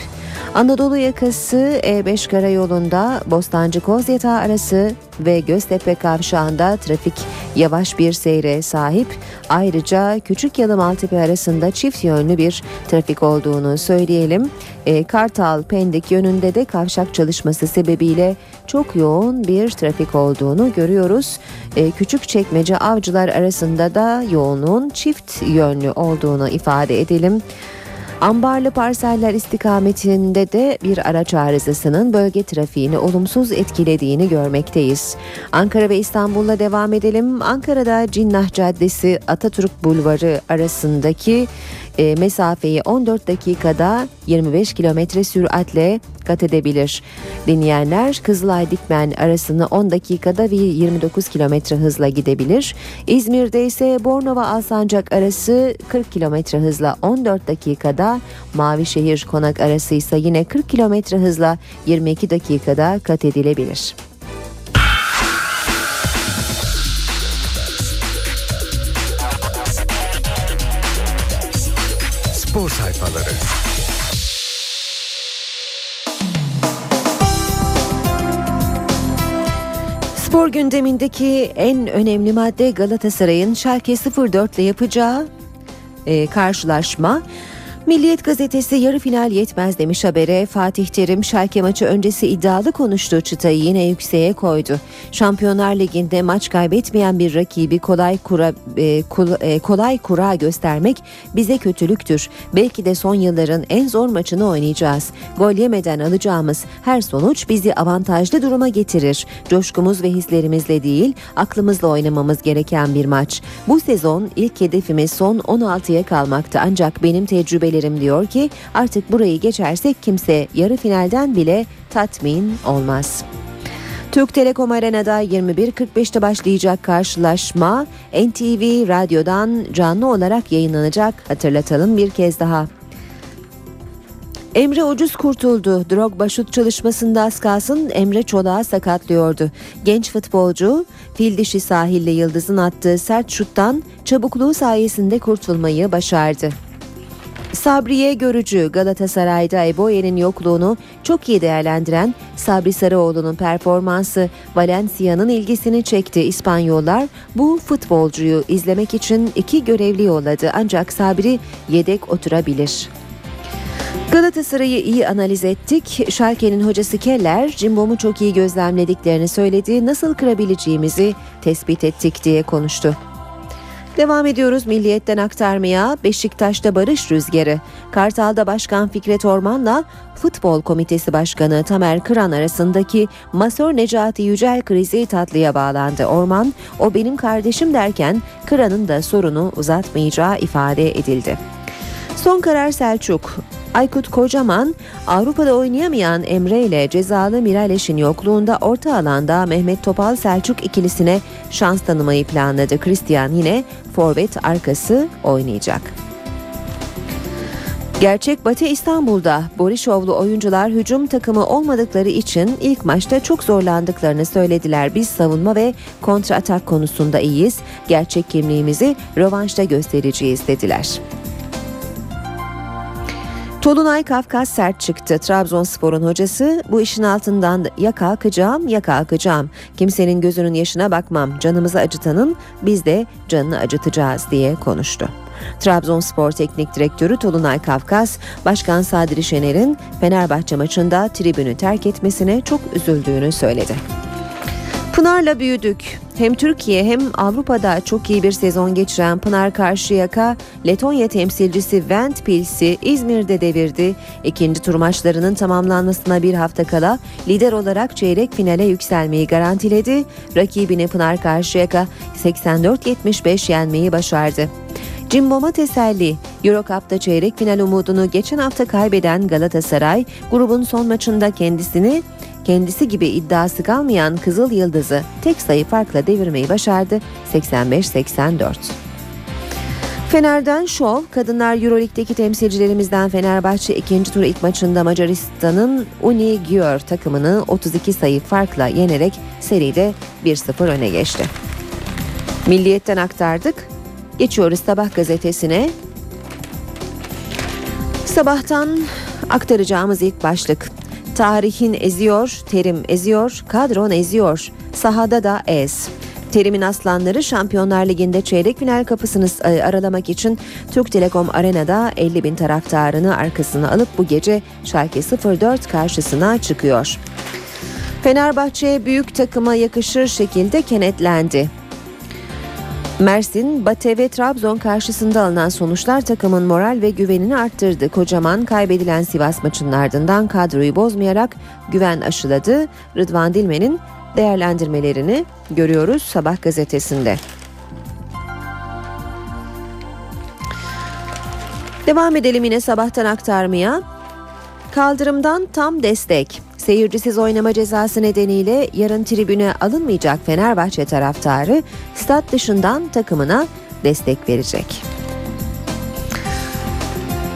Anadolu yakası E5 karayolunda Bostancı Kozyatağı arası ve Göztepe kavşağında trafik yavaş bir seyre sahip. Ayrıca Küçük Yalı Maltepe arasında çift yönlü bir trafik olduğunu söyleyelim. E, Kartal Pendik yönünde de kavşak çalışması sebebiyle çok yoğun bir trafik olduğunu görüyoruz. E, Küçükçekmece Avcılar arasında da yoğunluğun çift yönlü olduğunu ifade edelim. Ambarlı parseller istikametinde de bir araç arızasının bölge trafiğini olumsuz etkilediğini görmekteyiz. Ankara ve İstanbul'la devam edelim. Ankara'da Cinnah Caddesi Atatürk Bulvarı arasındaki e, mesafeyi 14 dakikada 25 kilometre süratle kat edebilir. Dinleyenler Kızılay Dikmen arasını 10 dakikada ve 29 kilometre hızla gidebilir. İzmir'de ise Bornova Alsancak arası 40 kilometre hızla 14 dakikada, Mavişehir Konak arası ise yine 40 kilometre hızla 22 dakikada kat edilebilir. Spor sayfaları. Spor gündemindeki en önemli madde Galatasaray'ın Schalke 04 ile yapacağı e, karşılaşma. Milliyet gazetesi yarı final yetmez demiş habere. Fatih Terim Schalke maçı öncesi iddialı konuştuğu çıtayı yine yükseğe koydu. Şampiyonlar Ligi'nde maç kaybetmeyen bir rakibi kolay kura e, kul, e, kolay kura göstermek bize kötülüktür. Belki de son yılların en zor maçını oynayacağız. Gol yemeden alacağımız her sonuç bizi avantajlı duruma getirir. Coşkumuz ve hislerimizle değil, aklımızla oynamamız gereken bir maç. Bu sezon ilk hedefimiz son 16'ya kalmaktı ancak benim tecrübelerim diyor ki artık burayı geçersek kimse yarı finalden bile tatmin olmaz. Türk Telekom Arena'da 21.45'te başlayacak karşılaşma NTV Radyo'dan canlı olarak yayınlanacak. Hatırlatalım bir kez daha. Emre ucuz kurtuldu. Drogba şut çalışmasında az kalsın Emre Çolak'ı sakatlıyordu. Genç futbolcu fil dişi sahille Yıldız'ın attığı sert şuttan çabukluğu sayesinde kurtulmayı başardı. Sabriye Görücü Galatasaray'da Eboye'nin yokluğunu çok iyi değerlendiren Sabri Sarıoğlu'nun performansı Valencia'nın ilgisini çekti. İspanyollar bu futbolcuyu izlemek için iki görevli yolladı ancak Sabri yedek oturabilir. Galatasaray'ı iyi analiz ettik. Schalke'nin hocası Keller, Cimbom'u çok iyi gözlemlediklerini söyledi. Nasıl kırabileceğimizi tespit ettik diye konuştu. Devam ediyoruz Milliyet'ten aktarmaya Beşiktaş'ta barış rüzgarı. Kartal'da Başkan Fikret Orman'la Futbol Komitesi Başkanı Tamer Kıran arasındaki Masör Necati Yücel krizi tatlıya bağlandı. Orman, o benim kardeşim derken Kıran'ın da sorunu uzatmayacağı ifade edildi. Son karar Selçuk. Aykut Kocaman, Avrupa'da oynayamayan Emre ile cezalı Miraleş'in yokluğunda orta alanda Mehmet Topal Selçuk ikilisine şans tanımayı planladı. Christian yine forvet arkası oynayacak. Gerçek Batı İstanbul'da Borişovlu oyuncular hücum takımı olmadıkları için ilk maçta çok zorlandıklarını söylediler. Biz savunma ve kontra atak konusunda iyiyiz. Gerçek kimliğimizi rövanşta göstereceğiz dediler. Tolunay Kafkas sert çıktı. Trabzonspor'un hocası bu işin altından ya kalkacağım ya kalkacağım. Kimsenin gözünün yaşına bakmam. Canımızı acıtanın biz de canını acıtacağız diye konuştu. Trabzonspor Teknik Direktörü Tolunay Kafkas, Başkan Sadri Şener'in Fenerbahçe maçında tribünü terk etmesine çok üzüldüğünü söyledi. Pınar'la büyüdük. Hem Türkiye hem Avrupa'da çok iyi bir sezon geçiren Pınar Karşıyaka, Letonya temsilcisi Ventpils'i İzmir'de devirdi. İkinci tur maçlarının tamamlanmasına bir hafta kala lider olarak çeyrek finale yükselmeyi garantiledi. Rakibini Pınar Karşıyaka 84-75 yenmeyi başardı. Cimbom'a teselli. Eurocup'ta çeyrek final umudunu geçen hafta kaybeden Galatasaray, grubun son maçında kendisini kendisi gibi iddiası kalmayan Kızıl Yıldız'ı tek sayı farkla devirmeyi başardı 85-84. Fener'den şov, kadınlar Euroleague'deki temsilcilerimizden Fenerbahçe ikinci tur ilk maçında Macaristan'ın Uni Gior takımını 32 sayı farkla yenerek seride 1-0 öne geçti. Milliyet'ten aktardık. Geçiyoruz Sabah gazetesine. Sabahtan aktaracağımız ilk başlık. Tarihin eziyor, terim eziyor, kadron eziyor. Sahada da ez. Terim'in aslanları Şampiyonlar Ligi'nde çeyrek final kapısını e, aralamak için Türk Telekom Arena'da 50 bin taraftarını arkasına alıp bu gece Schalke 04 karşısına çıkıyor. Fenerbahçe büyük takıma yakışır şekilde kenetlendi. Mersin, Bate ve Trabzon karşısında alınan sonuçlar takımın moral ve güvenini arttırdı. Kocaman kaybedilen Sivas maçının ardından kadroyu bozmayarak güven aşıladı. Rıdvan Dilmen'in değerlendirmelerini görüyoruz Sabah gazetesinde. Devam edelim yine sabahtan aktarmaya. Kaldırımdan tam destek. Seyircisiz oynama cezası nedeniyle yarın tribüne alınmayacak Fenerbahçe taraftarı stat dışından takımına destek verecek.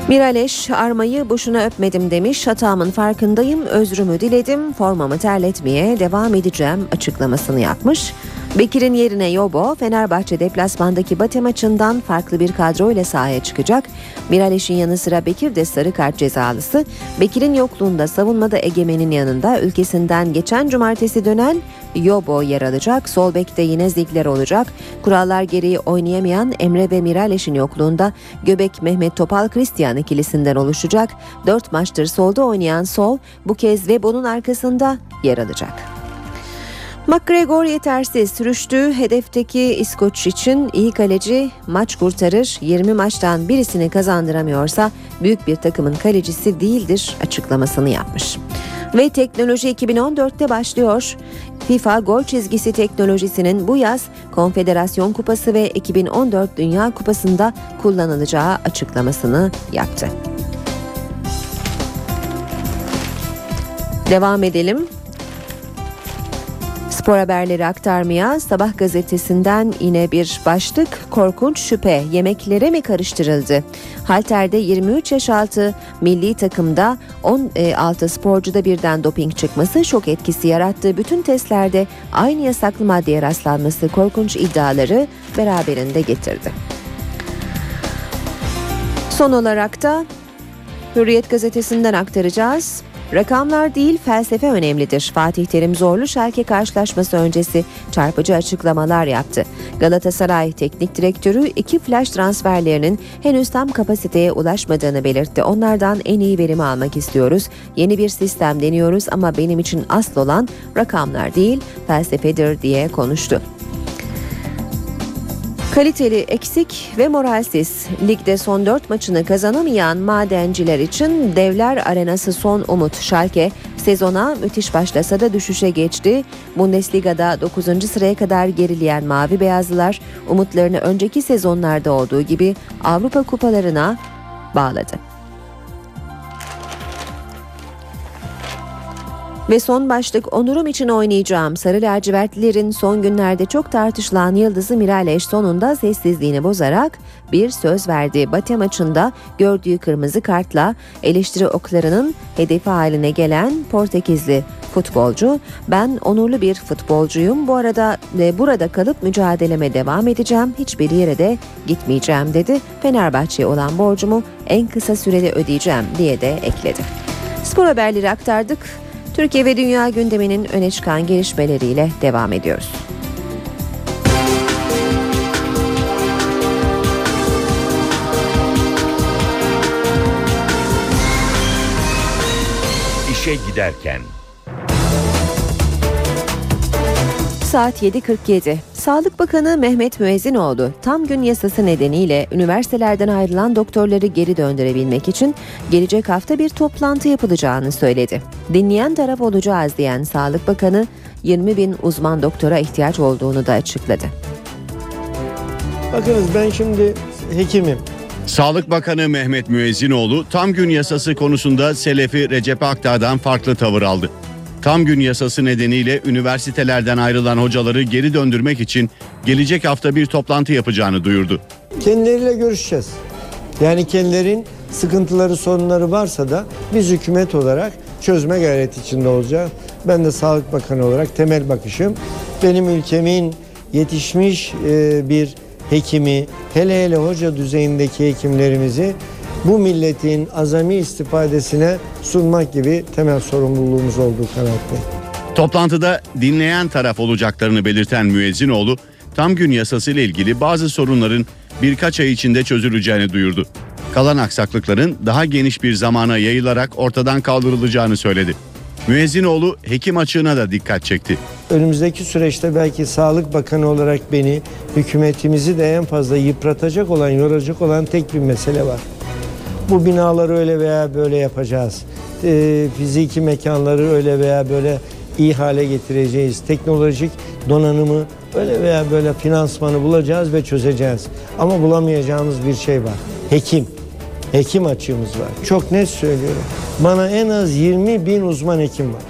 Miraleş armayı boşuna öpmedim demiş. Hatamın farkındayım, özrümü diledim, formamı terletmeye devam edeceğim açıklamasını yapmış. Bekir'in yerine Yobo, Fenerbahçe deplasmandaki Bate maçından farklı bir kadroyla sahaya çıkacak. Miraleş'in yanı sıra Bekir de sarı kart cezalısı. Bekir'in yokluğunda savunmada Egemen'in yanında ülkesinden geçen cumartesi dönen Yobo yer alacak. Sol bekte yine Zigler olacak. Kurallar gereği oynayamayan Emre ve Miraleş'in yokluğunda Göbek Mehmet Topal Christian ikilisinden oluşacak. 4 maçtır solda oynayan Sol bu kez Vebo'nun arkasında yer alacak. McGregor yetersiz sürüştüğü hedefteki İskoç için iyi kaleci maç kurtarır 20 maçtan birisini kazandıramıyorsa büyük bir takımın kalecisi değildir açıklamasını yapmış. Ve teknoloji 2014'te başlıyor. FIFA gol çizgisi teknolojisinin bu yaz Konfederasyon Kupası ve 2014 Dünya Kupası'nda kullanılacağı açıklamasını yaptı. Devam edelim. Spor haberleri aktarmaya Sabah gazetesinden yine bir başlık korkunç şüphe yemeklere mi karıştırıldı? Halter'de 23 yaş altı milli takımda 16 sporcuda birden doping çıkması şok etkisi yarattı. Bütün testlerde aynı yasaklı maddeye rastlanması korkunç iddiaları beraberinde getirdi. Son olarak da Hürriyet gazetesinden aktaracağız. Rakamlar değil felsefe önemlidir. Fatih Terim zorlu Şalke karşılaşması öncesi çarpıcı açıklamalar yaptı. Galatasaray Teknik Direktörü iki flash transferlerinin henüz tam kapasiteye ulaşmadığını belirtti. Onlardan en iyi verimi almak istiyoruz. Yeni bir sistem deniyoruz ama benim için asıl olan rakamlar değil felsefedir diye konuştu. Kaliteli, eksik ve moralsiz. Ligde son 4 maçını kazanamayan madenciler için devler arenası son umut. Schalke sezona müthiş başlasa da düşüşe geçti. Bundesliga'da 9. sıraya kadar gerileyen Mavi Beyazlılar umutlarını önceki sezonlarda olduğu gibi Avrupa kupalarına bağladı. Ve son başlık onurum için oynayacağım. Sarı lacivertlilerin son günlerde çok tartışılan yıldızı Miraleş sonunda sessizliğini bozarak bir söz verdi. Batı maçında gördüğü kırmızı kartla eleştiri oklarının hedefi haline gelen Portekizli futbolcu ben onurlu bir futbolcuyum. Bu arada ve burada kalıp mücadeleme devam edeceğim. Hiçbir yere de gitmeyeceğim dedi. Fenerbahçe'ye olan borcumu en kısa sürede ödeyeceğim diye de ekledi. Spor haberleri aktardık. Türkiye ve dünya gündeminin öne çıkan gelişmeleriyle devam ediyoruz. İşe giderken. Saat 7.47. Sağlık Bakanı Mehmet Müezzinoğlu tam gün yasası nedeniyle üniversitelerden ayrılan doktorları geri döndürebilmek için gelecek hafta bir toplantı yapılacağını söyledi. Dinleyen taraf olacağız diyen Sağlık Bakanı 20 bin uzman doktora ihtiyaç olduğunu da açıkladı. Bakınız ben şimdi hekimim. Sağlık Bakanı Mehmet Müezzinoğlu tam gün yasası konusunda Selefi Recep Akdağ'dan farklı tavır aldı. Tam gün yasası nedeniyle üniversitelerden ayrılan hocaları geri döndürmek için gelecek hafta bir toplantı yapacağını duyurdu. Kendileriyle görüşeceğiz. Yani kendilerin sıkıntıları, sorunları varsa da biz hükümet olarak çözme gayreti içinde olacağız. Ben de Sağlık Bakanı olarak temel bakışım benim ülkemin yetişmiş e, bir hekimi, hele hele hoca düzeyindeki hekimlerimizi bu milletin azami istifadesine sunmak gibi temel sorumluluğumuz olduğu kanaatindeyim. Toplantıda dinleyen taraf olacaklarını belirten Müezzinoğlu, tam gün yasası ile ilgili bazı sorunların birkaç ay içinde çözüleceğini duyurdu. Kalan aksaklıkların daha geniş bir zamana yayılarak ortadan kaldırılacağını söyledi. Müezzinoğlu hekim açığına da dikkat çekti. Önümüzdeki süreçte belki Sağlık Bakanı olarak beni, hükümetimizi de en fazla yıpratacak olan, yoracak olan tek bir mesele var. Bu binaları öyle veya böyle yapacağız. E, fiziki mekanları öyle veya böyle iyi hale getireceğiz. Teknolojik donanımı öyle veya böyle finansmanı bulacağız ve çözeceğiz. Ama bulamayacağımız bir şey var. Hekim. hekim açığımız var. Çok net söylüyorum. Bana en az 20 bin uzman hekim var.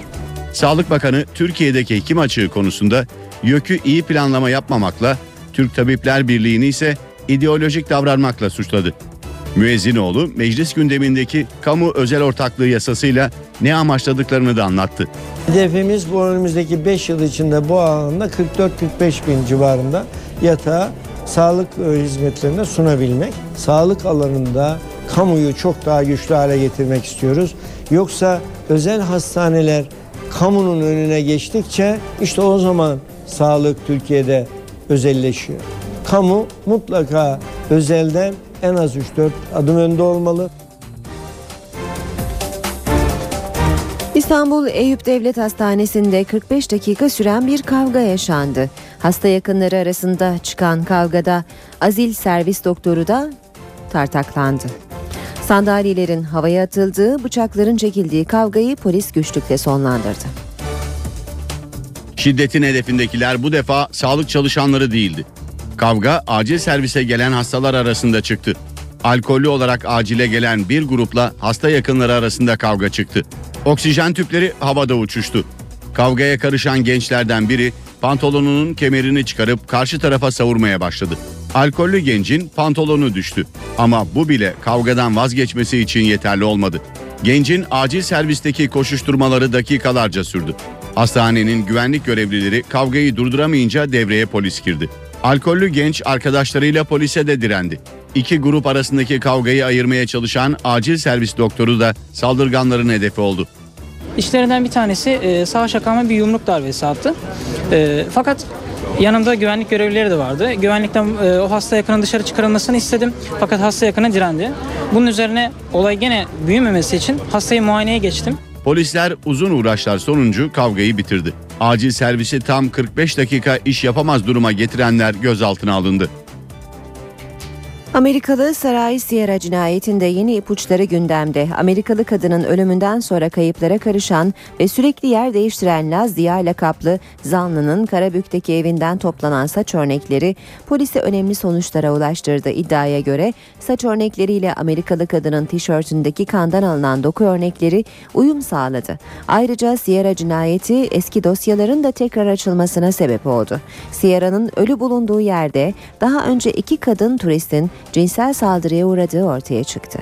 Sağlık Bakanı Türkiye'deki hekim açığı konusunda YÖK'ü iyi planlama yapmamakla, Türk Tabipler Birliği'ni ise ideolojik davranmakla suçladı. Müezzinoğlu meclis gündemindeki kamu özel ortaklığı yasasıyla ne amaçladıklarını da anlattı. Hedefimiz bu önümüzdeki 5 yıl içinde bu alanda 44-45 bin civarında yatağı sağlık e, hizmetlerine sunabilmek. Sağlık alanında kamuyu çok daha güçlü hale getirmek istiyoruz. Yoksa özel hastaneler kamunun önüne geçtikçe işte o zaman sağlık Türkiye'de özelleşiyor. Kamu mutlaka özelden en az 3-4 adım önde olmalı. İstanbul Eyüp Devlet Hastanesi'nde 45 dakika süren bir kavga yaşandı. Hasta yakınları arasında çıkan kavgada azil servis doktoru da tartaklandı. Sandalyelerin havaya atıldığı, bıçakların çekildiği kavgayı polis güçlükle sonlandırdı. Şiddetin hedefindekiler bu defa sağlık çalışanları değildi. Kavga acil servise gelen hastalar arasında çıktı. Alkollü olarak acile gelen bir grupla hasta yakınları arasında kavga çıktı. Oksijen tüpleri havada uçuştu. Kavgaya karışan gençlerden biri pantolonunun kemerini çıkarıp karşı tarafa savurmaya başladı. Alkollü gencin pantolonu düştü. Ama bu bile kavgadan vazgeçmesi için yeterli olmadı. Gencin acil servisteki koşuşturmaları dakikalarca sürdü. Hastanenin güvenlik görevlileri kavgayı durduramayınca devreye polis girdi. Alkollü genç arkadaşlarıyla polise de direndi. İki grup arasındaki kavgayı ayırmaya çalışan acil servis doktoru da saldırganların hedefi oldu. İşlerinden bir tanesi e, Savaş Akam'a bir yumruk darbesi attı. E, fakat yanımda güvenlik görevlileri de vardı. Güvenlikten e, o hasta yakının dışarı çıkarılmasını istedim. Fakat hasta yakını direndi. Bunun üzerine olay gene büyümemesi için hastayı muayeneye geçtim. Polisler uzun uğraşlar sonucu kavgayı bitirdi. Acil servisi tam 45 dakika iş yapamaz duruma getirenler gözaltına alındı. Amerikalı Saray Sierra cinayetinde yeni ipuçları gündemde. Amerikalı kadının ölümünden sonra kayıplara karışan ve sürekli yer değiştiren Laz Ziya lakaplı zanlının Karabük'teki evinden toplanan saç örnekleri polisi önemli sonuçlara ulaştırdı. İddiaya göre saç örnekleriyle Amerikalı kadının tişörtündeki kandan alınan doku örnekleri uyum sağladı. Ayrıca Sierra cinayeti eski dosyaların da tekrar açılmasına sebep oldu. Sierra'nın ölü bulunduğu yerde daha önce iki kadın turistin cinsel saldırıya uğradığı ortaya çıktı.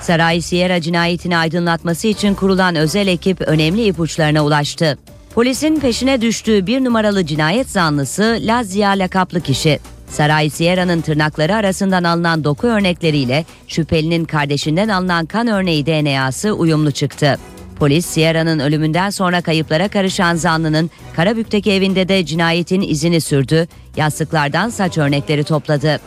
Saray Sierra cinayetini aydınlatması için kurulan özel ekip önemli ipuçlarına ulaştı. Polisin peşine düştüğü bir numaralı cinayet zanlısı Lazia lakaplı kişi. Saray Sierra'nın tırnakları arasından alınan doku örnekleriyle şüphelinin kardeşinden alınan kan örneği DNA'sı uyumlu çıktı. Polis Sierra'nın ölümünden sonra kayıplara karışan zanlının Karabük'teki evinde de cinayetin izini sürdü, yastıklardan saç örnekleri topladı.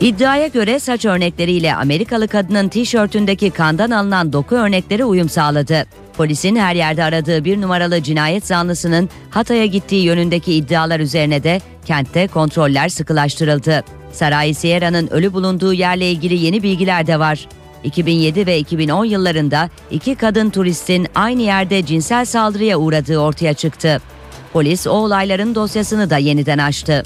İddiaya göre saç örnekleriyle Amerikalı kadının tişörtündeki kandan alınan doku örnekleri uyum sağladı. Polisin her yerde aradığı bir numaralı cinayet zanlısının Hatay'a gittiği yönündeki iddialar üzerine de kentte kontroller sıkılaştırıldı. Saray Sierra'nın ölü bulunduğu yerle ilgili yeni bilgiler de var. 2007 ve 2010 yıllarında iki kadın turistin aynı yerde cinsel saldırıya uğradığı ortaya çıktı. Polis o olayların dosyasını da yeniden açtı.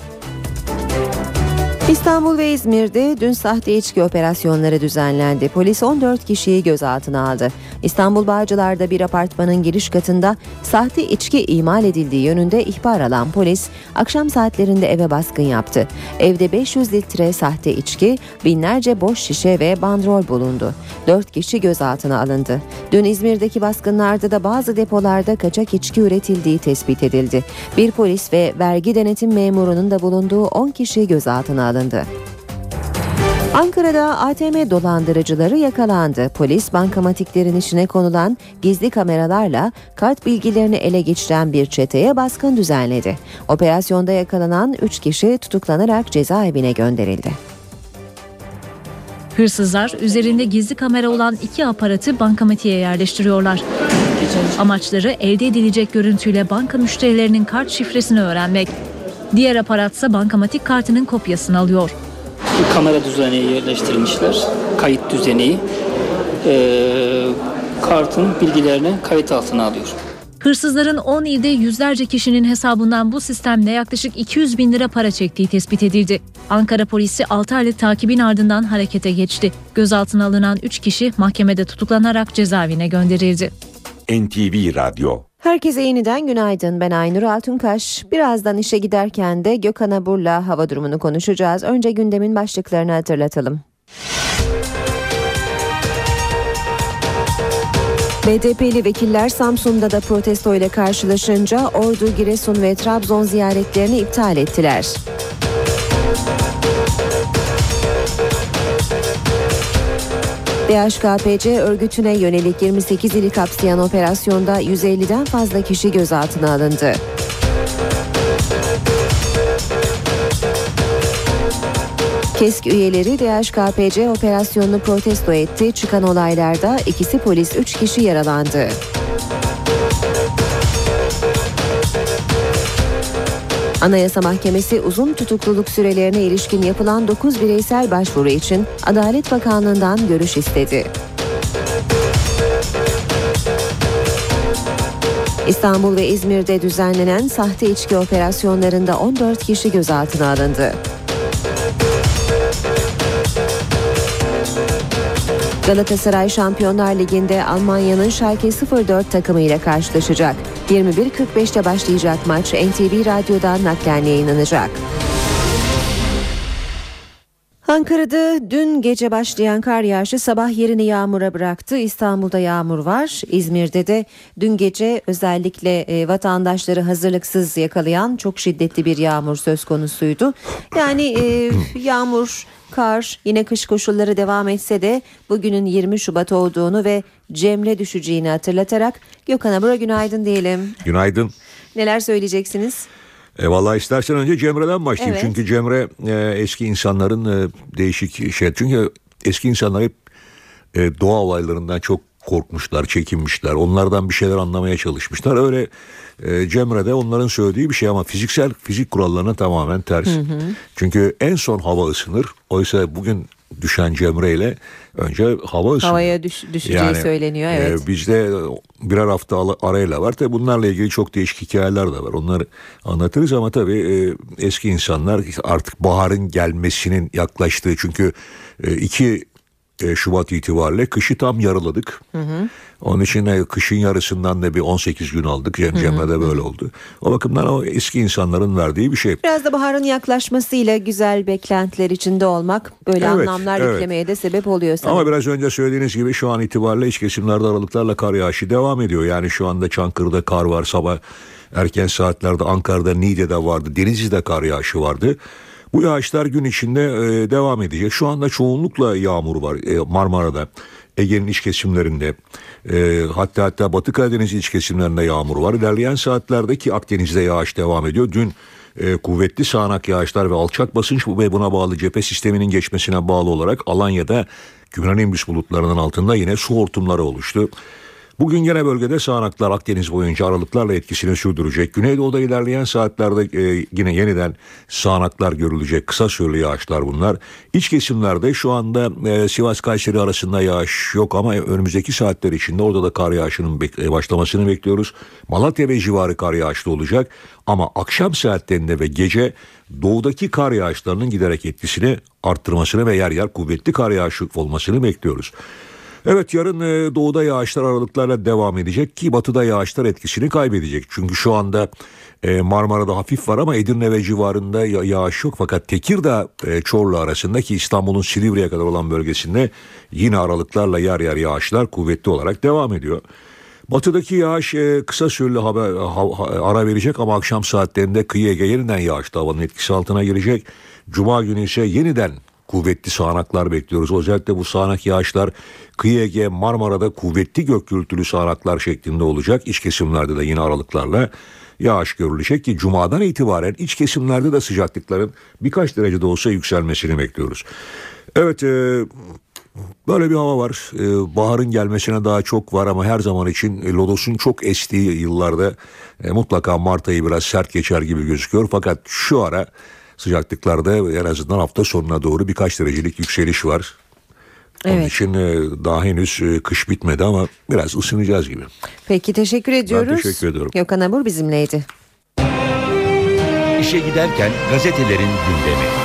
İstanbul ve İzmir'de dün sahte içki operasyonları düzenlendi. Polis 14 kişiyi gözaltına aldı. İstanbul Bağcılar'da bir apartmanın giriş katında sahte içki imal edildiği yönünde ihbar alan polis akşam saatlerinde eve baskın yaptı. Evde 500 litre sahte içki, binlerce boş şişe ve bandrol bulundu. 4 kişi gözaltına alındı. Dün İzmir'deki baskınlarda da bazı depolarda kaçak içki üretildiği tespit edildi. Bir polis ve vergi denetim memurunun da bulunduğu 10 kişi gözaltına alındı. Ankara'da ATM dolandırıcıları yakalandı. Polis bankamatiklerin içine konulan gizli kameralarla kart bilgilerini ele geçiren bir çeteye baskın düzenledi. Operasyonda yakalanan 3 kişi tutuklanarak cezaevine gönderildi. Hırsızlar üzerinde gizli kamera olan iki aparatı bankamatiğe yerleştiriyorlar. Amaçları elde edilecek görüntüyle banka müşterilerinin kart şifresini öğrenmek. Diğer aparatsa bankamatik kartının kopyasını alıyor. Kamera düzeneği yerleştirilmişler. Kayıt düzeneği. Ee, kartın bilgilerini kayıt altına alıyor. Hırsızların 10 ilde yüzlerce kişinin hesabından bu sistemle yaklaşık 200 bin lira para çektiği tespit edildi. Ankara polisi 6 aylık takibin ardından harekete geçti. Gözaltına alınan 3 kişi mahkemede tutuklanarak cezaevine gönderildi. NTV Radyo Herkese yeniden günaydın. Ben Aynur Altunkaş. Birazdan işe giderken de Gökhan Abur'la hava durumunu konuşacağız. Önce gündemin başlıklarını hatırlatalım. BDP'li vekiller Samsun'da da protesto ile karşılaşınca Ordu, Giresun ve Trabzon ziyaretlerini iptal ettiler. DHKPC örgütüne yönelik 28 ili kapsayan operasyonda 150'den fazla kişi gözaltına alındı. KESK üyeleri DHKPC operasyonunu protesto etti. Çıkan olaylarda ikisi polis 3 kişi yaralandı. Anayasa Mahkemesi uzun tutukluluk sürelerine ilişkin yapılan 9 bireysel başvuru için Adalet Bakanlığı'ndan görüş istedi. İstanbul ve İzmir'de düzenlenen sahte içki operasyonlarında 14 kişi gözaltına alındı. Galatasaray Şampiyonlar Ligi'nde Almanya'nın Schalke 04 takımıyla karşılaşacak. 21.45'te başlayacak maç NTV Radyo'dan naklen yayınlanacak. Ankara'da dün gece başlayan kar yağışı sabah yerini yağmura bıraktı. İstanbul'da yağmur var. İzmir'de de dün gece özellikle e, vatandaşları hazırlıksız yakalayan çok şiddetli bir yağmur söz konusuydu. Yani e, yağmur, kar yine kış koşulları devam etse de bugünün 20 Şubat olduğunu ve Cemre düşeceğini hatırlatarak Gökhan Abura günaydın diyelim. Günaydın. Neler söyleyeceksiniz? E, vallahi istersen önce Cemre'den başlayayım. Evet. Çünkü Cemre e, eski insanların e, değişik şey. Çünkü eski insanlar hep e, doğa olaylarından çok korkmuşlar, çekinmişler. Onlardan bir şeyler anlamaya çalışmışlar. Öyle e, Cemre de onların söylediği bir şey ama fiziksel fizik kurallarına tamamen ters. Hı hı. Çünkü en son hava ısınır. Oysa bugün düşen Cemre ile önce hava ısınır. Havaya düş, düşeceği söyleniyor evet. e, bizde birer hafta arayla var. Tabii bunlarla ilgili çok değişik hikayeler de var. Onları anlatırız ama tabii e, eski insanlar artık baharın gelmesinin yaklaştığı. Çünkü e, 2 e, Şubat itibariyle kışı tam yarıladık. Hı hı. Onun için e, kışın yarısından da bir 18 gün aldık. Cem. Cemre'de böyle oldu. O bakımdan o eski insanların verdiği bir şey. Biraz da baharın yaklaşmasıyla güzel beklentiler içinde olmak böyle Evet, anlamlar evet. yüklemeye de sebep oluyor sanırım. Ama biraz önce söylediğiniz gibi şu an itibariyle iç kesimlerde aralıklarla kar yağışı devam ediyor. Yani şu anda Çankırı'da kar var sabah erken saatlerde Ankara'da Niğde'de vardı Denizli'de kar yağışı vardı. Bu yağışlar gün içinde e, devam edecek. Şu anda çoğunlukla yağmur var e, Marmara'da. Ege'nin iç kesimlerinde e, hatta hatta Batı Karadeniz iç kesimlerinde yağmur var. İlerleyen saatlerde ki Akdeniz'de yağış devam ediyor. Dün e, kuvvetli sağanak yağışlar ve alçak basınç ve buna bağlı cephe sisteminin geçmesine bağlı olarak Alanya'da Cumhurbaşkanı bulutlarının altında yine su hortumları oluştu. Bugün gene bölgede sağanaklar Akdeniz boyunca aralıklarla etkisini sürdürecek. Güneydoğu'da ilerleyen saatlerde e, yine yeniden sağanaklar görülecek. Kısa süreli yağışlar bunlar. İç kesimlerde şu anda e, Sivas Kayseri arasında yağış yok ama önümüzdeki saatler içinde orada da kar yağışının bek- e, başlamasını bekliyoruz. Malatya ve civarı kar yağışlı olacak ama akşam saatlerinde ve gece doğudaki kar yağışlarının giderek etkisini arttırmasını ve yer yer kuvvetli kar yağışı olmasını bekliyoruz. Evet yarın e, doğuda yağışlar aralıklarla devam edecek ki batıda yağışlar etkisini kaybedecek. Çünkü şu anda e, Marmara'da hafif var ama Edirne ve civarında ya- yağış yok. Fakat Tekirdağ e, Çorlu arasındaki İstanbul'un Silivri'ye kadar olan bölgesinde yine aralıklarla yer yer yağışlar kuvvetli olarak devam ediyor. Batıdaki yağış kısa süreli haber, ha- ha- ara verecek ama akşam saatlerinde kıyı Ege yeniden yağışlı havanın etkisi altına girecek. Cuma günü ise yeniden kuvvetli sağanaklar bekliyoruz. Özellikle bu sağanak yağışlar kıyı Ege Marmara'da kuvvetli gök gürültülü sağanaklar şeklinde olacak. İç kesimlerde de yine aralıklarla yağış görülecek ki cumadan itibaren iç kesimlerde de sıcaklıkların birkaç derece de olsa yükselmesini bekliyoruz. Evet e, Böyle bir hava var. Ee, baharın gelmesine daha çok var ama her zaman için e, lodosun çok estiği yıllarda e, mutlaka Mart ayı biraz sert geçer gibi gözüküyor. Fakat şu ara sıcaklıklarda en azından hafta sonuna doğru birkaç derecelik yükseliş var. Onun Evet. için e, daha henüz e, kış bitmedi ama biraz ısınacağız gibi. Peki teşekkür ediyoruz. teşekkür ediyorum. Gökhan Abur bizimleydi. İşe giderken gazetelerin gündemi.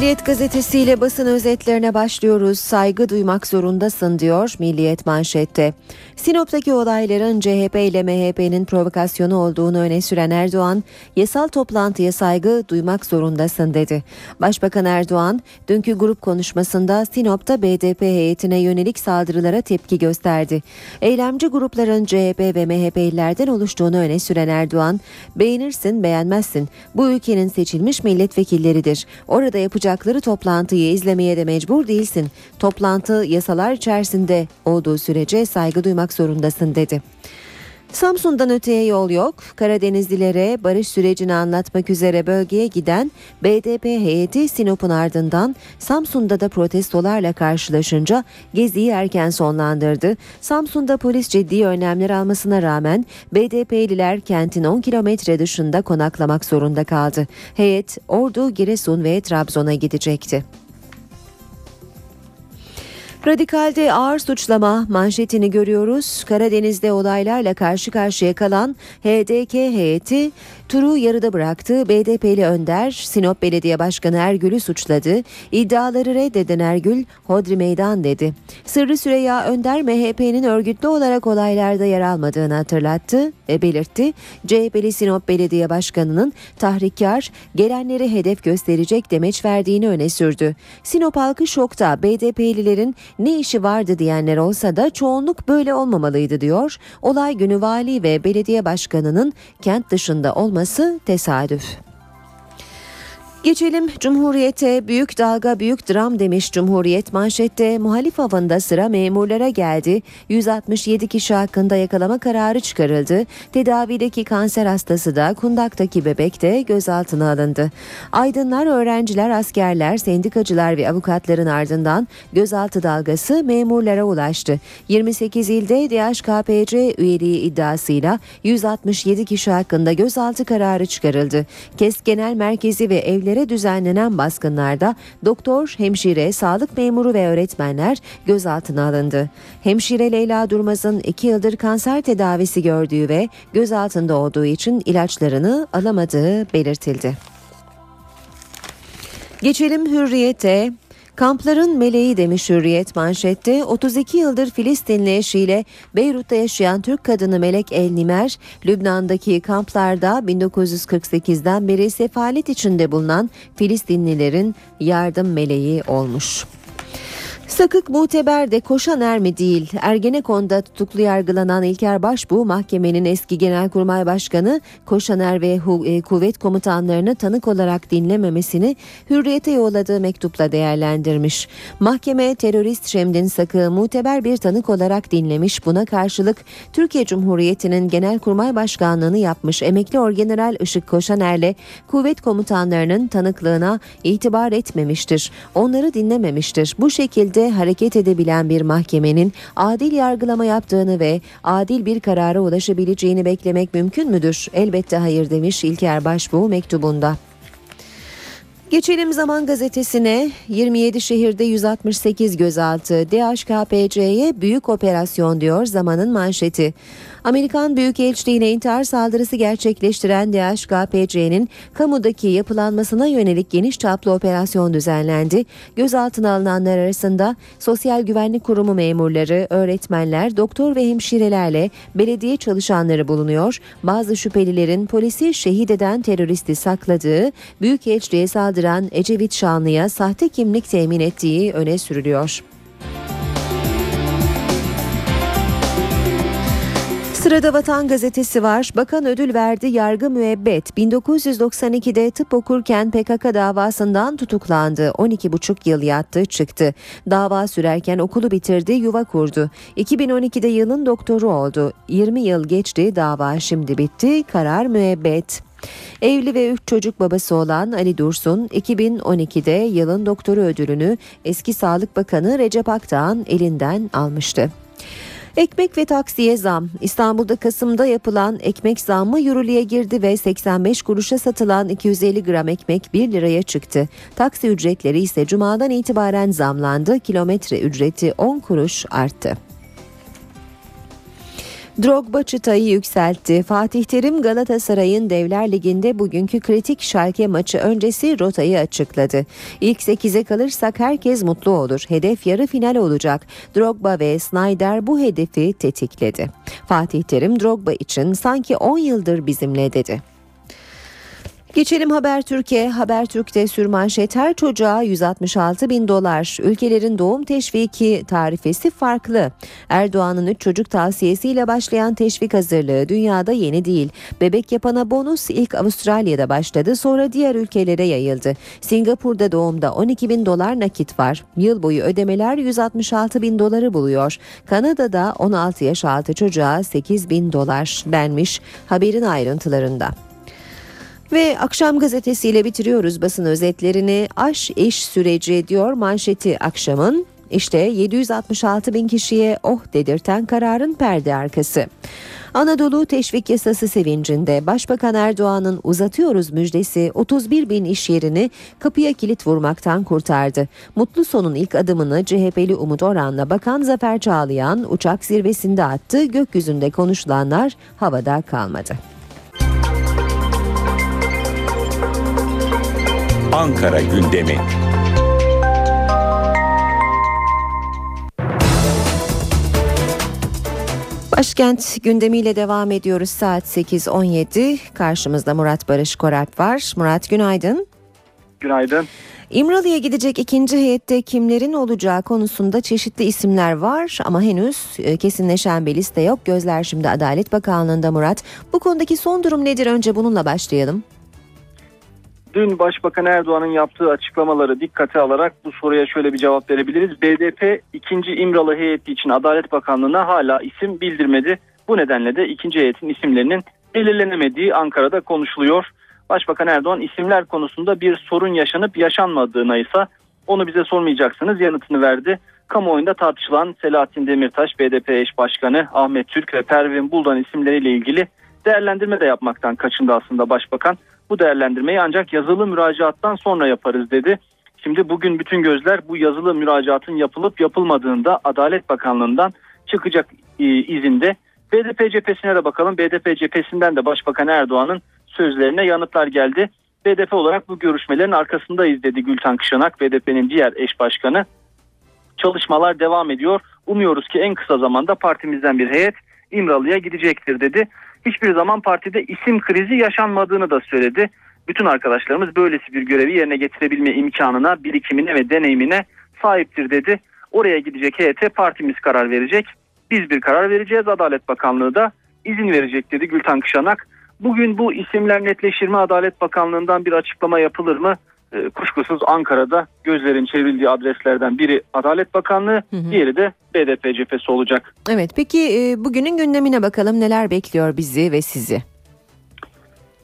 Milliyet gazetesiyle basın özetlerine başlıyoruz. Saygı duymak zorundasın diyor Milliyet manşette. Sinop'taki olayların CHP ile MHP'nin provokasyonu olduğunu öne süren Erdoğan, yasal toplantıya saygı duymak zorundasın dedi. Başbakan Erdoğan, dünkü grup konuşmasında Sinop'ta BDP heyetine yönelik saldırılara tepki gösterdi. Eylemci grupların CHP ve MHP'lilerden oluştuğunu öne süren Erdoğan, beğenirsin beğenmezsin. Bu ülkenin seçilmiş milletvekilleridir. Orada yapacakları toplantıyı izlemeye de mecbur değilsin. Toplantı yasalar içerisinde olduğu sürece saygı duymak zorundasın dedi. Samsun'dan öteye yol yok. Karadenizlilere barış sürecini anlatmak üzere bölgeye giden BDP heyeti Sinop'un ardından Samsun'da da protestolarla karşılaşınca geziyi erken sonlandırdı. Samsun'da polis ciddi önlemler almasına rağmen BDP'liler kentin 10 kilometre dışında konaklamak zorunda kaldı. Heyet Ordu, Giresun ve Trabzon'a gidecekti. Radikal'de ağır suçlama manşetini görüyoruz. Karadeniz'de olaylarla karşı karşıya kalan HDK heyeti turu yarıda bıraktı. BDP'li Önder, Sinop Belediye Başkanı Ergül'ü suçladı. İddiaları reddeden Ergül, Hodri Meydan dedi. Sırrı Süreyya Önder, MHP'nin örgütlü olarak olaylarda yer almadığını hatırlattı ve belirtti. CHP'li Sinop Belediye Başkanı'nın tahrikkar, gelenleri hedef gösterecek demeç verdiğini öne sürdü. Sinop halkı şokta BDP'lilerin ne işi vardı diyenler olsa da çoğunluk böyle olmamalıydı diyor. Olay günü vali ve belediye başkanının kent dışında olması tesadüf. Geçelim Cumhuriyet'e büyük dalga büyük dram demiş Cumhuriyet manşette muhalif havında sıra memurlara geldi. 167 kişi hakkında yakalama kararı çıkarıldı. Tedavideki kanser hastası da kundaktaki bebek de gözaltına alındı. Aydınlar, öğrenciler, askerler, sendikacılar ve avukatların ardından gözaltı dalgası memurlara ulaştı. 28 ilde DHKPC üyeliği iddiasıyla 167 kişi hakkında gözaltı kararı çıkarıldı. KES Genel Merkezi ve evlere düzenlenen baskınlarda doktor, hemşire, sağlık memuru ve öğretmenler gözaltına alındı. Hemşire Leyla Durmaz'ın 2 yıldır kanser tedavisi gördüğü ve gözaltında olduğu için ilaçlarını alamadığı belirtildi. Geçelim Hürriyet'e. Kampların meleği demiş Hürriyet manşette 32 yıldır Filistinli eşiyle Beyrut'ta yaşayan Türk kadını Melek El Nimer, Lübnan'daki kamplarda 1948'den beri sefalet içinde bulunan Filistinlilerin yardım meleği olmuş. Sakık muteber de koşan er mi değil? Ergenekon'da tutuklu yargılanan İlker Başbuğ mahkemenin eski genelkurmay başkanı Koşaner ve e, kuvvet komutanlarını tanık olarak dinlememesini hürriyete yolladığı mektupla değerlendirmiş. Mahkeme terörist Şemdin Sakık'ı muteber bir tanık olarak dinlemiş. Buna karşılık Türkiye Cumhuriyeti'nin genelkurmay başkanlığını yapmış emekli orgeneral Işık Koşaner'le kuvvet komutanlarının tanıklığına itibar etmemiştir. Onları dinlememiştir. Bu şekilde hareket edebilen bir mahkemenin adil yargılama yaptığını ve adil bir karara ulaşabileceğini beklemek mümkün müdür? Elbette hayır demiş İlker Başbuğ mektubunda. Geçelim Zaman Gazetesi'ne 27 şehirde 168 gözaltı DHKPC'ye büyük operasyon diyor Zaman'ın manşeti. Amerikan Büyükelçiliğine intihar saldırısı gerçekleştiren DHKPC'nin kamudaki yapılanmasına yönelik geniş çaplı operasyon düzenlendi. Gözaltına alınanlar arasında Sosyal Güvenlik Kurumu memurları, öğretmenler, doktor ve hemşirelerle belediye çalışanları bulunuyor. Bazı şüphelilerin polisi şehit eden teröristi sakladığı, Büyükelçiliğe saldıran Ecevit Şanlı'ya sahte kimlik temin ettiği öne sürülüyor. Sırada Vatan Gazetesi var. Bakan ödül verdi yargı müebbet. 1992'de tıp okurken PKK davasından tutuklandı. 12,5 yıl yattı çıktı. Dava sürerken okulu bitirdi yuva kurdu. 2012'de yılın doktoru oldu. 20 yıl geçti dava şimdi bitti. Karar müebbet. Evli ve 3 çocuk babası olan Ali Dursun 2012'de yılın doktoru ödülünü eski Sağlık Bakanı Recep Akdağ'ın elinden almıştı. Ekmek ve taksiye zam. İstanbul'da Kasım'da yapılan ekmek zammı yürürlüğe girdi ve 85 kuruşa satılan 250 gram ekmek 1 liraya çıktı. Taksi ücretleri ise cumadan itibaren zamlandı. Kilometre ücreti 10 kuruş arttı. Drogba çıtayı yükseltti. Fatih Terim Galatasaray'ın Devler Ligi'nde bugünkü kritik Schalke maçı öncesi rotayı açıkladı. İlk 8'e kalırsak herkes mutlu olur. Hedef yarı final olacak. Drogba ve Snyder bu hedefi tetikledi. Fatih Terim Drogba için sanki 10 yıldır bizimle dedi. Geçelim Haber Türkiye. Haber Türk'te sürmanşet her çocuğa 166 bin dolar. Ülkelerin doğum teşviki tarifesi farklı. Erdoğan'ın 3 çocuk tavsiyesiyle başlayan teşvik hazırlığı dünyada yeni değil. Bebek yapana bonus ilk Avustralya'da başladı sonra diğer ülkelere yayıldı. Singapur'da doğumda 12 bin dolar nakit var. Yıl boyu ödemeler 166 bin doları buluyor. Kanada'da 16 yaş altı çocuğa 8 bin dolar denmiş haberin ayrıntılarında. Ve akşam gazetesiyle bitiriyoruz basın özetlerini. Aş iş süreci diyor manşeti akşamın. İşte 766 bin kişiye oh dedirten kararın perde arkası. Anadolu teşvik yasası sevincinde Başbakan Erdoğan'ın uzatıyoruz müjdesi 31 bin iş yerini kapıya kilit vurmaktan kurtardı. Mutlu sonun ilk adımını CHP'li Umut Orhan'la Bakan Zafer Çağlayan uçak zirvesinde attı. Gökyüzünde konuşulanlar havada kalmadı. Ankara gündemi. Başkent gündemiyle devam ediyoruz saat 8.17. Karşımızda Murat Barış Korat var. Murat günaydın. Günaydın. İmralı'ya gidecek ikinci heyette kimlerin olacağı konusunda çeşitli isimler var ama henüz e, kesinleşen bir liste yok. Gözler şimdi Adalet Bakanlığı'nda Murat. Bu konudaki son durum nedir? Önce bununla başlayalım. Dün Başbakan Erdoğan'ın yaptığı açıklamaları dikkate alarak bu soruya şöyle bir cevap verebiliriz. BDP ikinci İmralı heyeti için Adalet Bakanlığı'na hala isim bildirmedi. Bu nedenle de ikinci heyetin isimlerinin belirlenemediği Ankara'da konuşuluyor. Başbakan Erdoğan isimler konusunda bir sorun yaşanıp yaşanmadığına ise onu bize sormayacaksınız yanıtını verdi. Kamuoyunda tartışılan Selahattin Demirtaş, BDP eş başkanı Ahmet Türk ve Pervin Buldan isimleriyle ilgili değerlendirme de yapmaktan kaçındı aslında Başbakan. Bu değerlendirmeyi ancak yazılı müracaattan sonra yaparız dedi. Şimdi bugün bütün gözler bu yazılı müracaatın yapılıp yapılmadığında Adalet Bakanlığı'ndan çıkacak e, izinde. BDP cephesine de bakalım. BDP cephesinden de Başbakan Erdoğan'ın sözlerine yanıtlar geldi. BDP olarak bu görüşmelerin arkasındayız dedi Gülten Kışanak, BDP'nin diğer eş başkanı. Çalışmalar devam ediyor. Umuyoruz ki en kısa zamanda partimizden bir heyet İmralı'ya gidecektir dedi. Hiçbir zaman partide isim krizi yaşanmadığını da söyledi. Bütün arkadaşlarımız böylesi bir görevi yerine getirebilme imkanına, birikimine ve deneyimine sahiptir dedi. Oraya gidecek heyete partimiz karar verecek. Biz bir karar vereceğiz. Adalet Bakanlığı da izin verecek dedi Gülten Kışanak. Bugün bu isimler netleşir mi? Adalet Bakanlığı'ndan bir açıklama yapılır mı? E, kuşkusuz Ankara'da gözlerin çevrildiği adreslerden biri Adalet Bakanlığı, hı hı. diğeri de BDP cephesi olacak. Evet peki e, bugünün gündemine bakalım neler bekliyor bizi ve sizi?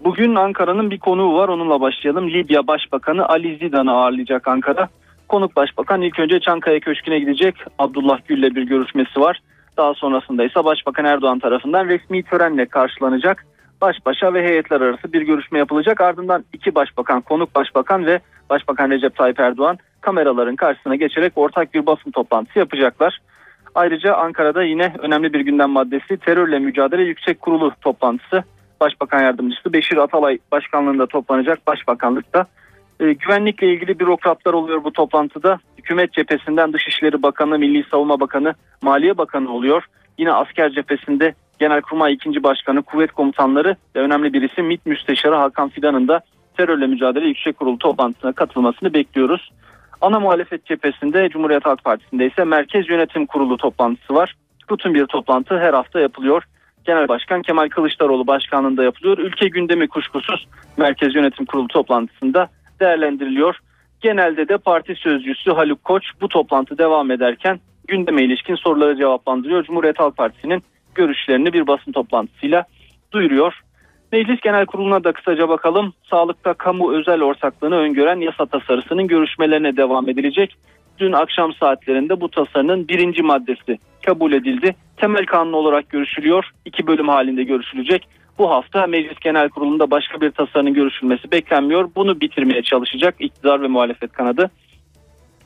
Bugün Ankara'nın bir konuğu var onunla başlayalım. Libya Başbakanı Ali Zidan'ı ağırlayacak Ankara. Konuk Başbakan ilk önce Çankaya Köşkü'ne gidecek. Abdullah Gül'le bir görüşmesi var. Daha sonrasında ise Başbakan Erdoğan tarafından resmi törenle karşılanacak baş başa ve heyetler arası bir görüşme yapılacak. Ardından iki başbakan, konuk başbakan ve Başbakan Recep Tayyip Erdoğan kameraların karşısına geçerek ortak bir basın toplantısı yapacaklar. Ayrıca Ankara'da yine önemli bir gündem maddesi terörle mücadele yüksek kurulu toplantısı. Başbakan yardımcısı Beşir Atalay başkanlığında toplanacak başbakanlıkta. E, güvenlikle ilgili bürokratlar oluyor bu toplantıda. Hükümet cephesinden Dışişleri Bakanı, Milli Savunma Bakanı, Maliye Bakanı oluyor. Yine asker cephesinde Genelkurmay 2. Başkanı, kuvvet komutanları ve önemli birisi MİT Müsteşarı Hakan Fidan'ın da terörle mücadele yüksek kurulu toplantısına katılmasını bekliyoruz. Ana muhalefet cephesinde Cumhuriyet Halk Partisi'nde ise Merkez Yönetim Kurulu toplantısı var. Rutin bir toplantı her hafta yapılıyor. Genel Başkan Kemal Kılıçdaroğlu başkanlığında yapılıyor. Ülke gündemi kuşkusuz Merkez Yönetim Kurulu toplantısında değerlendiriliyor. Genelde de parti sözcüsü Haluk Koç bu toplantı devam ederken gündeme ilişkin soruları cevaplandırıyor. Cumhuriyet Halk Partisi'nin görüşlerini bir basın toplantısıyla duyuruyor. Meclis Genel Kurulu'na da kısaca bakalım. Sağlıkta kamu özel ortaklığını öngören yasa tasarısının görüşmelerine devam edilecek. Dün akşam saatlerinde bu tasarının birinci maddesi kabul edildi. Temel kanun olarak görüşülüyor. İki bölüm halinde görüşülecek. Bu hafta Meclis Genel Kurulu'nda başka bir tasarının görüşülmesi beklenmiyor. Bunu bitirmeye çalışacak iktidar ve muhalefet kanadı.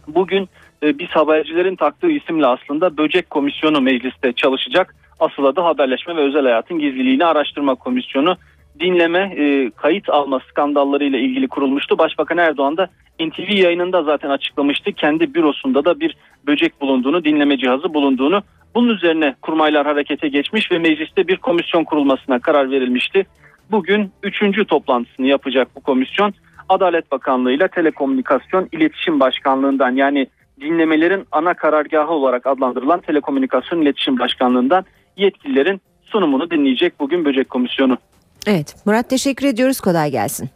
Bugün e, biz habercilerin taktığı isimle aslında Böcek Komisyonu mecliste çalışacak. Asıl adı Haberleşme ve Özel Hayatın Gizliliğini Araştırma Komisyonu. Dinleme, e, kayıt alma skandallarıyla ilgili kurulmuştu. Başbakan Erdoğan da NTV yayınında zaten açıklamıştı. Kendi bürosunda da bir böcek bulunduğunu, dinleme cihazı bulunduğunu. Bunun üzerine kurmaylar harekete geçmiş ve mecliste bir komisyon kurulmasına karar verilmişti. Bugün üçüncü toplantısını yapacak bu komisyon. Adalet Bakanlığı ile Telekomünikasyon İletişim Başkanlığından yani dinlemelerin ana karargahı olarak adlandırılan Telekomünikasyon İletişim Başkanlığından yetkililerin sunumunu dinleyecek bugün Böcek Komisyonu. Evet Murat teşekkür ediyoruz kolay gelsin.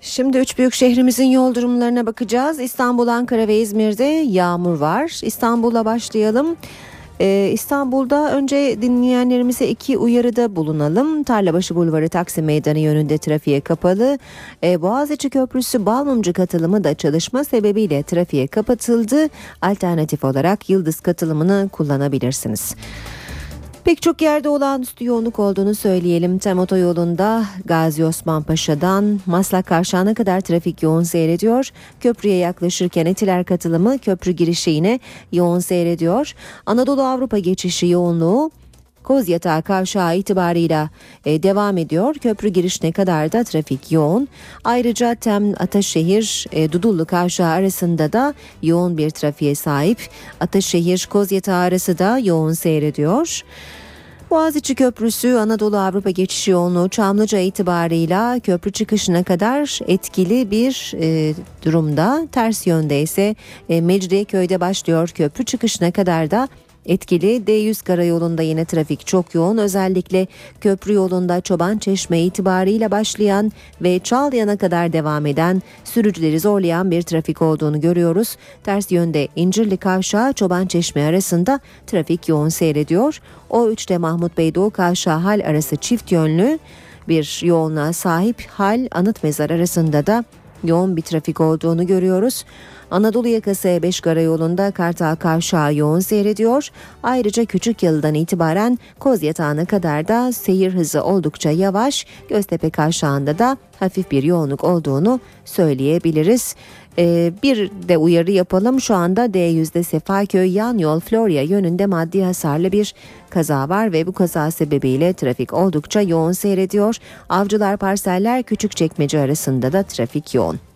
Şimdi üç büyük şehrimizin yol durumlarına bakacağız. İstanbul, Ankara ve İzmir'de yağmur var. İstanbul'a başlayalım. Ee, İstanbul'da önce dinleyenlerimize iki uyarıda bulunalım. Tarlabaşı Bulvarı Taksim Meydanı yönünde trafiğe kapalı. Ee, Boğaziçi Köprüsü Balmumcu katılımı da çalışma sebebiyle trafiğe kapatıldı. Alternatif olarak Yıldız katılımını kullanabilirsiniz. Pek çok yerde olağanüstü yoğunluk olduğunu söyleyelim. Tem otoyolunda Gazi Osman Paşa'dan Maslak Kavşağı'na kadar trafik yoğun seyrediyor. Köprüye yaklaşırken Etiler katılımı köprü girişi yine yoğun seyrediyor. Anadolu Avrupa geçişi yoğunluğu Kozyatağı kavşağı itibarıyla e, devam ediyor. Köprü girişine kadar da trafik yoğun. Ayrıca Tem Ataşehir e, Dudullu kavşağı arasında da yoğun bir trafiğe sahip. Ataşehir Kozyatağı arası da yoğun seyrediyor. Boğaziçi Köprüsü Anadolu Avrupa geçiş yoğunluğu Çamlıca itibarıyla köprü çıkışına kadar etkili bir e, durumda. Ters yönde ise e, Mecidiyeköy'de başlıyor köprü çıkışına kadar da etkili. D100 karayolunda yine trafik çok yoğun. Özellikle köprü yolunda Çoban Çeşme itibarıyla başlayan ve Çağlayan'a kadar devam eden sürücüleri zorlayan bir trafik olduğunu görüyoruz. Ters yönde İncirli Kavşağı Çoban Çeşme arasında trafik yoğun seyrediyor. O 3'te Mahmut Bey Doğu Kavşağı hal arası çift yönlü bir yoğunluğa sahip hal anıt mezar arasında da yoğun bir trafik olduğunu görüyoruz. Anadolu yakası E5 karayolunda Kartal Kavşağı yoğun seyrediyor. Ayrıca Küçük Yalı'dan itibaren Kozyatağı'na kadar da seyir hızı oldukça yavaş. Göztepe Kavşağı'nda da hafif bir yoğunluk olduğunu söyleyebiliriz. Ee, bir de uyarı yapalım. Şu anda D100'de Sefaköy yan yol Florya yönünde maddi hasarlı bir kaza var ve bu kaza sebebiyle trafik oldukça yoğun seyrediyor. Avcılar Parseller Küçükçekmece arasında da trafik yoğun.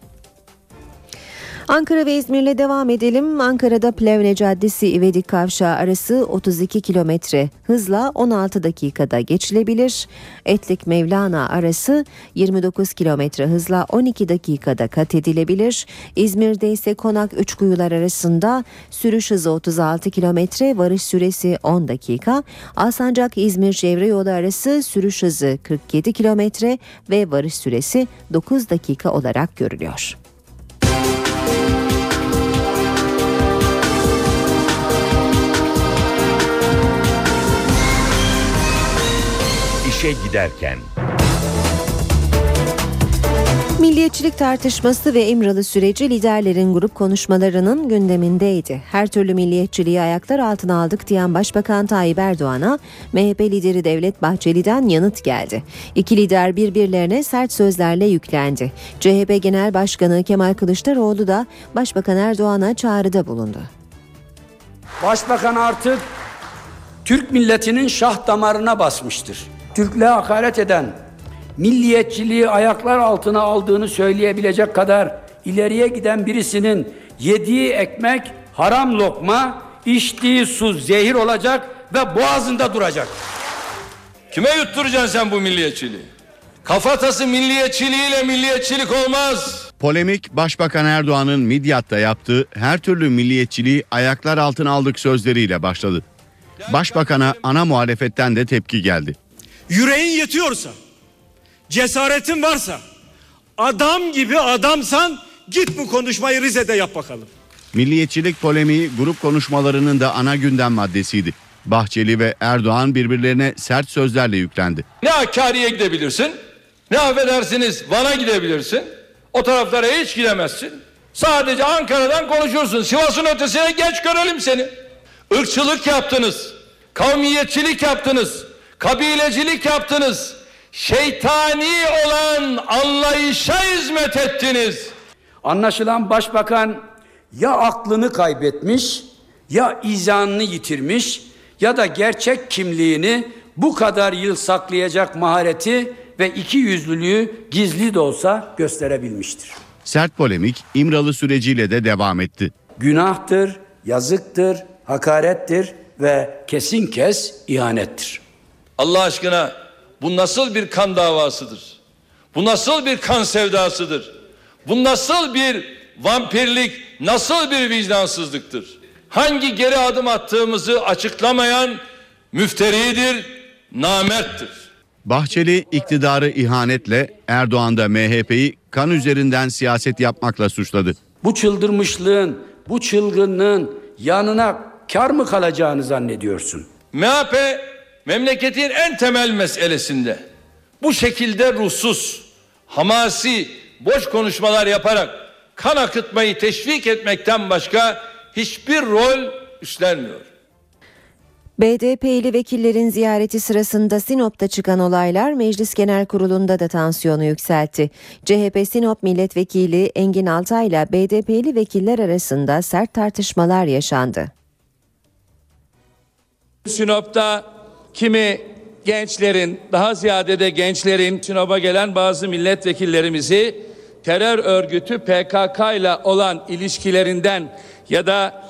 Ankara ve İzmir'le devam edelim. Ankara'da Plevne Caddesi İvedik Kavşağı arası 32 kilometre hızla 16 dakikada geçilebilir. Etlik Mevlana arası 29 kilometre hızla 12 dakikada kat edilebilir. İzmir'de ise Konak Üçkuyular arasında sürüş hızı 36 kilometre, varış süresi 10 dakika. Alsancak İzmir Çevre Yolu arası sürüş hızı 47 kilometre ve varış süresi 9 dakika olarak görülüyor. İşe giderken. Milliyetçilik tartışması ve İmralı süreci liderlerin grup konuşmalarının gündemindeydi. Her türlü milliyetçiliği ayaklar altına aldık diyen Başbakan Tayyip Erdoğan'a MHP lideri Devlet Bahçeli'den yanıt geldi. İki lider birbirlerine sert sözlerle yüklendi. CHP Genel Başkanı Kemal Kılıçdaroğlu da Başbakan Erdoğan'a çağrıda bulundu. Başbakan artık Türk milletinin şah damarına basmıştır. Türklüğe hakaret eden, milliyetçiliği ayaklar altına aldığını söyleyebilecek kadar ileriye giden birisinin yediği ekmek haram lokma, içtiği su zehir olacak ve boğazında duracak. Kime yutturacaksın sen bu milliyetçiliği? Kafatası milliyetçiliğiyle milliyetçilik olmaz. Polemik Başbakan Erdoğan'ın Midyat'ta yaptığı her türlü milliyetçiliği ayaklar altına aldık sözleriyle başladı. Başbakan'a ana muhalefetten de tepki geldi. Yüreğin yetiyorsa, cesaretin varsa, adam gibi adamsan git bu konuşmayı Rize'de yap bakalım. Milliyetçilik polemiği grup konuşmalarının da ana gündem maddesiydi. Bahçeli ve Erdoğan birbirlerine sert sözlerle yüklendi. Ne Hakkari'ye gidebilirsin, ne affedersiniz Van'a gidebilirsin. O taraflara hiç gidemezsin. Sadece Ankara'dan konuşursun. Sivas'ın ötesine geç görelim seni. Irkçılık yaptınız. Kavmiyetçilik yaptınız. Kabilecilik yaptınız. Şeytani olan anlayışa hizmet ettiniz. Anlaşılan başbakan ya aklını kaybetmiş, ya izanını yitirmiş ya da gerçek kimliğini bu kadar yıl saklayacak mahareti ve iki yüzlülüğü gizli de olsa gösterebilmiştir. Sert polemik İmralı süreciyle de devam etti. Günahtır, yazıktır, hakarettir ve kesin kes ihanettir. Allah aşkına bu nasıl bir kan davasıdır? Bu nasıl bir kan sevdasıdır? Bu nasıl bir vampirlik, nasıl bir vicdansızlıktır? Hangi geri adım attığımızı açıklamayan müfteridir, namerttir. Bahçeli iktidarı ihanetle Erdoğan da MHP'yi kan üzerinden siyaset yapmakla suçladı. Bu çıldırmışlığın, bu çılgınlığın yanına kar mı kalacağını zannediyorsun? MHP memleketin en temel meselesinde bu şekilde ruhsuz, hamasi, boş konuşmalar yaparak kan akıtmayı teşvik etmekten başka hiçbir rol üstlenmiyor. BDP'li vekillerin ziyareti sırasında Sinop'ta çıkan olaylar Meclis Genel Kurulu'nda da tansiyonu yükseltti. CHP Sinop Milletvekili Engin Altay ile BDP'li vekiller arasında sert tartışmalar yaşandı. Sinop'ta kimi gençlerin daha ziyade de gençlerin Sinop'a gelen bazı milletvekillerimizi terör örgütü PKK ile olan ilişkilerinden ya da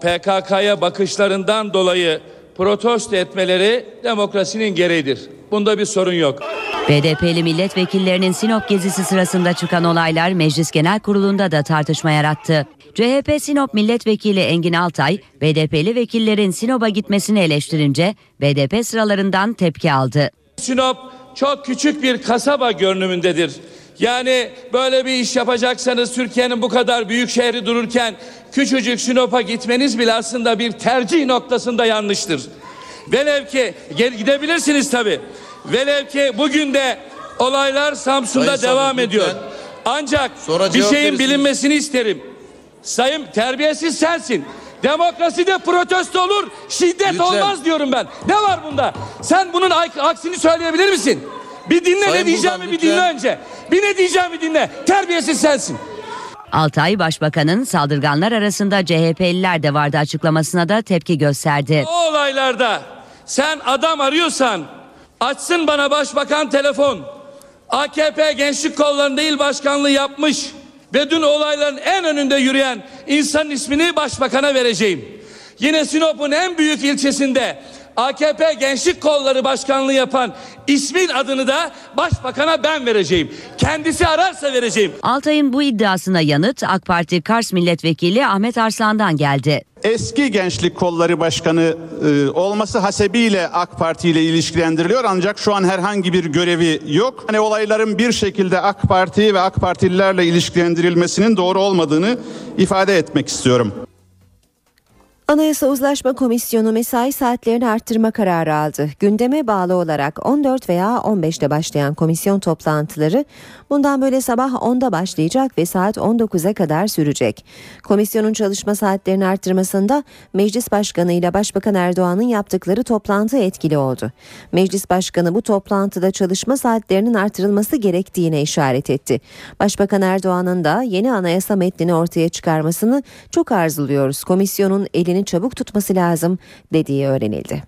PKK'ya bakışlarından dolayı protesto etmeleri demokrasinin gereğidir. Bunda bir sorun yok. BDP'li milletvekillerinin Sinop gezisi sırasında çıkan olaylar Meclis Genel Kurulu'nda da tartışma yarattı. CHP Sinop Milletvekili Engin Altay, BDP'li vekillerin Sinop'a gitmesini eleştirince BDP sıralarından tepki aldı. Sinop çok küçük bir kasaba görünümündedir. Yani böyle bir iş yapacaksanız Türkiye'nin bu kadar büyük şehri dururken küçücük Sinop'a gitmeniz bile aslında bir tercih noktasında yanlıştır. Velev ki gel, gidebilirsiniz tabi. Velev ki bugün de olaylar Samsun'da Sayın devam ediyor. Ancak Sonra bir şeyin verirsiniz. bilinmesini isterim. Sayın terbiyesiz sensin. Demokraside protesto olur, şiddet Lütfen. olmaz diyorum ben. Ne var bunda? Sen bunun ak- aksini söyleyebilir misin? Bir dinle Sayın ne diyeceğimi bir dinle önce. Bir ne diyeceğimi dinle. Terbiyesiz sensin. Altay, Başbakanın saldırganlar arasında CHP'liler de vardı açıklamasına da tepki gösterdi. O olaylarda sen adam arıyorsan açsın bana başbakan telefon. AKP Gençlik Kolları'nda il başkanlığı yapmış ve dün olayların en önünde yürüyen insanın ismini başbakana vereceğim. Yine Sinop'un en büyük ilçesinde AKP Gençlik Kolları Başkanlığı yapan ismin adını da başbakana ben vereceğim. Kendisi ararsa vereceğim. Altay'ın bu iddiasına yanıt AK Parti Kars Milletvekili Ahmet Arslan'dan geldi. Eski Gençlik Kolları Başkanı e, olması hasebiyle AK Parti ile ilişkilendiriliyor ancak şu an herhangi bir görevi yok. Hani olayların bir şekilde AK Parti ve AK Partililerle ilişkilendirilmesinin doğru olmadığını ifade etmek istiyorum. Anayasa Uzlaşma Komisyonu mesai saatlerini arttırma kararı aldı. Gündeme bağlı olarak 14 veya 15'te başlayan komisyon toplantıları bundan böyle sabah 10'da başlayacak ve saat 19'a kadar sürecek. Komisyonun çalışma saatlerini arttırmasında Meclis Başkanı ile Başbakan Erdoğan'ın yaptıkları toplantı etkili oldu. Meclis Başkanı bu toplantıda çalışma saatlerinin artırılması gerektiğine işaret etti. Başbakan Erdoğan'ın da yeni anayasa metnini ortaya çıkarmasını çok arzuluyoruz. Komisyonun elini çabuk tutması lazım dediği öğrenildi.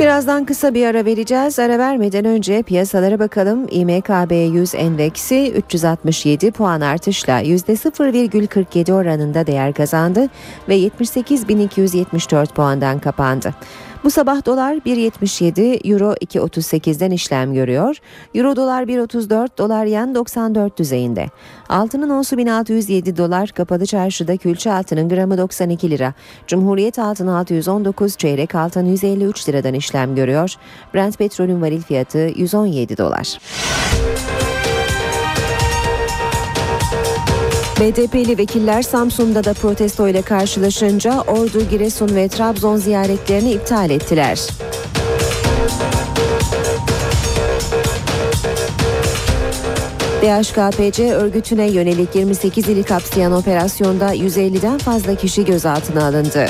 Birazdan kısa bir ara vereceğiz. Ara vermeden önce piyasalara bakalım. İMKB 100 endeksi 367 puan artışla %0,47 oranında değer kazandı ve 78.274 puandan kapandı. Bu sabah dolar 1.77, euro 2.38'den işlem görüyor. Euro dolar 1.34, dolar yen 94 düzeyinde. Altının onsu 1607 dolar, kapalı çarşıda külçe altının gramı 92 lira. Cumhuriyet altın 619, çeyrek altın 153 liradan işlem görüyor. Brent petrolün varil fiyatı 117 dolar. BDP'li vekiller Samsun'da da protesto ile karşılaşınca Ordu, Giresun ve Trabzon ziyaretlerini iptal ettiler. DHKPC örgütüne yönelik 28 ili kapsayan operasyonda 150'den fazla kişi gözaltına alındı.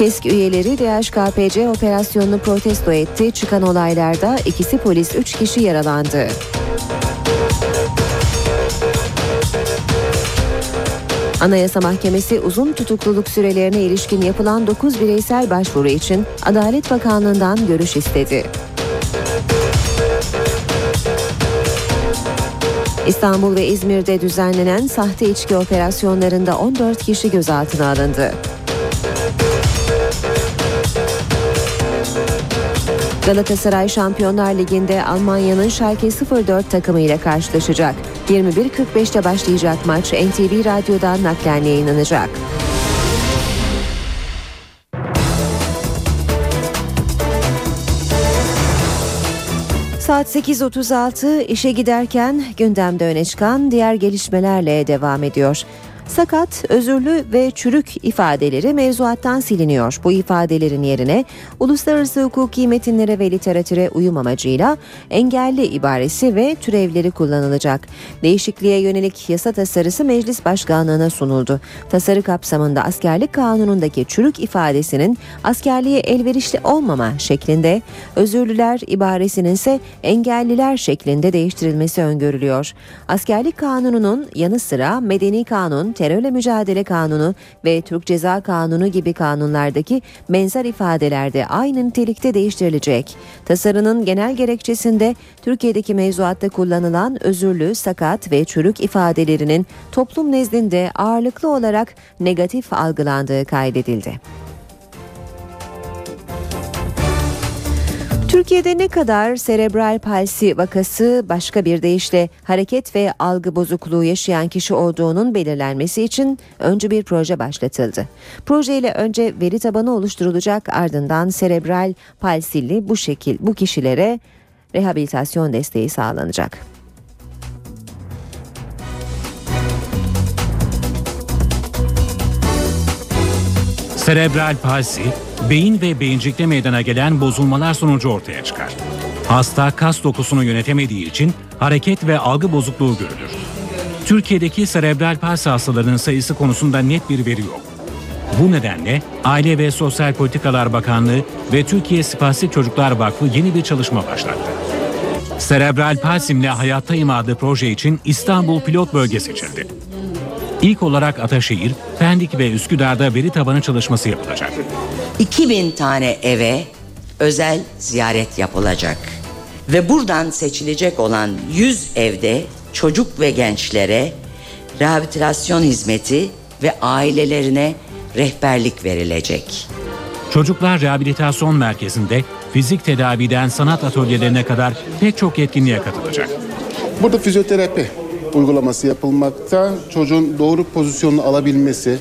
KESK üyeleri DHKPC operasyonunu protesto etti. Çıkan olaylarda ikisi polis 3 kişi yaralandı. Anayasa Mahkemesi uzun tutukluluk sürelerine ilişkin yapılan 9 bireysel başvuru için Adalet Bakanlığı'ndan görüş istedi. İstanbul ve İzmir'de düzenlenen sahte içki operasyonlarında 14 kişi gözaltına alındı. Galatasaray Şampiyonlar Ligi'nde Almanya'nın Schalke 04 takımıyla karşılaşacak. 21.45'te başlayacak maç NTV Radyo'dan naklen yayınlanacak. Saat 8.36 işe giderken gündemde öne çıkan diğer gelişmelerle devam ediyor. Sakat, özürlü ve çürük ifadeleri mevzuattan siliniyor. Bu ifadelerin yerine uluslararası hukuki metinlere ve literatüre uyum amacıyla engelli ibaresi ve türevleri kullanılacak. Değişikliğe yönelik yasa tasarısı meclis başkanlığına sunuldu. Tasarı kapsamında askerlik kanunundaki çürük ifadesinin askerliğe elverişli olmama şeklinde, özürlüler ibaresinin ise engelliler şeklinde değiştirilmesi öngörülüyor. Askerlik kanununun yanı sıra medeni kanun, terörle mücadele kanunu ve Türk Ceza Kanunu gibi kanunlardaki benzer ifadelerde aynı nitelikte değiştirilecek. Tasarının genel gerekçesinde Türkiye'deki mevzuatta kullanılan özürlü, sakat ve çürük ifadelerinin toplum nezdinde ağırlıklı olarak negatif algılandığı kaydedildi. Türkiye'de ne kadar serebral palsi vakası başka bir deyişle hareket ve algı bozukluğu yaşayan kişi olduğunun belirlenmesi için önce bir proje başlatıldı. Projeyle önce veri tabanı oluşturulacak ardından serebral palsili bu şekil bu kişilere rehabilitasyon desteği sağlanacak. Serebral palsi, beyin ve beyincikte meydana gelen bozulmalar sonucu ortaya çıkar. Hasta kas dokusunu yönetemediği için hareket ve algı bozukluğu görülür. Türkiye'deki serebral palsi hastalarının sayısı konusunda net bir veri yok. Bu nedenle Aile ve Sosyal Politikalar Bakanlığı ve Türkiye Spastik Çocuklar Vakfı yeni bir çalışma başlattı. Serebral palsimle hayattayım adlı proje için İstanbul pilot bölge seçildi. İlk olarak Ataşehir, Pendik ve Üsküdar'da veri tabanı çalışması yapılacak. 2000 tane eve özel ziyaret yapılacak. Ve buradan seçilecek olan 100 evde çocuk ve gençlere rehabilitasyon hizmeti ve ailelerine rehberlik verilecek. Çocuklar Rehabilitasyon Merkezi'nde fizik tedaviden sanat atölyelerine kadar pek çok etkinliğe katılacak. Burada fizyoterapi uygulaması yapılmakta. Çocuğun doğru pozisyonunu alabilmesi,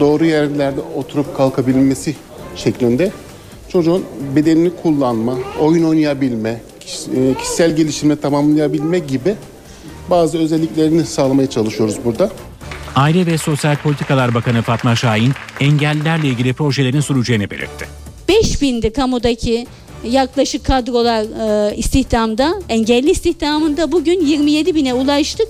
doğru yerlerde oturup kalkabilmesi şeklinde çocuğun bedenini kullanma, oyun oynayabilme, e, kişisel gelişimi tamamlayabilme gibi bazı özelliklerini sağlamaya çalışıyoruz burada. Aile ve Sosyal Politikalar Bakanı Fatma Şahin engellilerle ilgili projelerin süreceğini belirtti. 5000'di kamudaki yaklaşık kadrolar e, istihdamda. Engelli istihdamında bugün 27 bine ulaştık.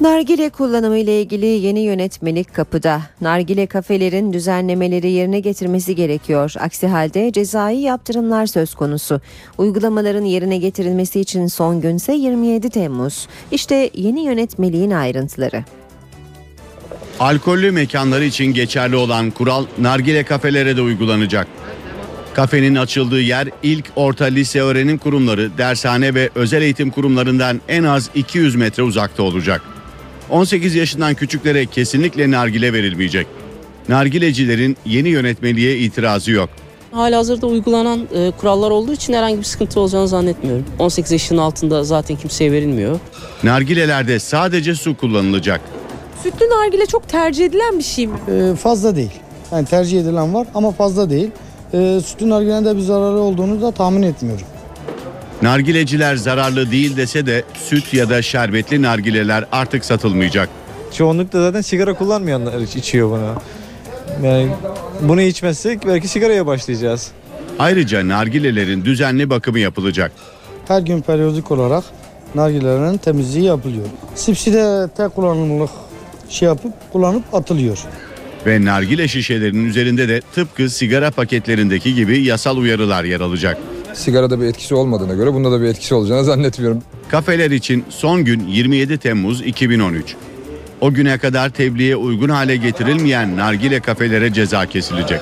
Nargile kullanımı ile ilgili yeni yönetmelik kapıda. Nargile kafelerin düzenlemeleri yerine getirmesi gerekiyor. Aksi halde cezai yaptırımlar söz konusu. Uygulamaların yerine getirilmesi için son günse 27 Temmuz. İşte yeni yönetmeliğin ayrıntıları. Alkollü mekanları için geçerli olan kural nargile kafelere de uygulanacak. Kafenin açıldığı yer ilk orta lise öğrenim kurumları, dershane ve özel eğitim kurumlarından en az 200 metre uzakta olacak. 18 yaşından küçüklere kesinlikle nargile verilmeyecek. Nargilecilerin yeni yönetmeliğe itirazı yok. Halihazırda uygulanan e, kurallar olduğu için herhangi bir sıkıntı olacağını zannetmiyorum. 18 yaşının altında zaten kimseye verilmiyor. Nargilelerde sadece su kullanılacak. Sütlü nargile çok tercih edilen bir şey mi? Ee, fazla değil. Yani tercih edilen var ama fazla değil. Ee, sütlü nargilenin de bir zararı olduğunu da tahmin etmiyorum. Nargileciler zararlı değil dese de süt ya da şerbetli nargileler artık satılmayacak. Çoğunlukla zaten sigara kullanmayanlar iç- içiyor bunu. Yani bunu içmezsek belki sigaraya başlayacağız. Ayrıca nargilelerin düzenli bakımı yapılacak. Her gün periyodik olarak nargilelerin temizliği yapılıyor. Sipsi de tek kullanımlık şey yapıp kullanıp atılıyor. Ve nargile şişelerinin üzerinde de tıpkı sigara paketlerindeki gibi yasal uyarılar yer alacak. Sigarada bir etkisi olmadığına göre bunda da bir etkisi olacağını zannetmiyorum. Kafeler için son gün 27 Temmuz 2013. O güne kadar tebliğe uygun hale getirilmeyen nargile kafelere ceza kesilecek.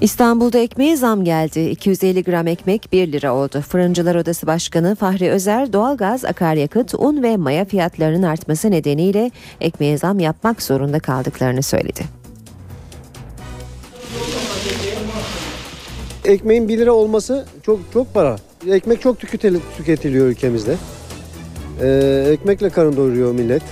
İstanbul'da ekmeğe zam geldi. 250 gram ekmek 1 lira oldu. Fırıncılar Odası Başkanı Fahri Özer, doğalgaz, akaryakıt, un ve maya fiyatlarının artması nedeniyle ekmeğe zam yapmak zorunda kaldıklarını söyledi. Ekmeğin 1 lira olması çok çok para. Ekmek çok tüketili- tüketiliyor ülkemizde. Ee, ekmekle karın doyuruyor millet.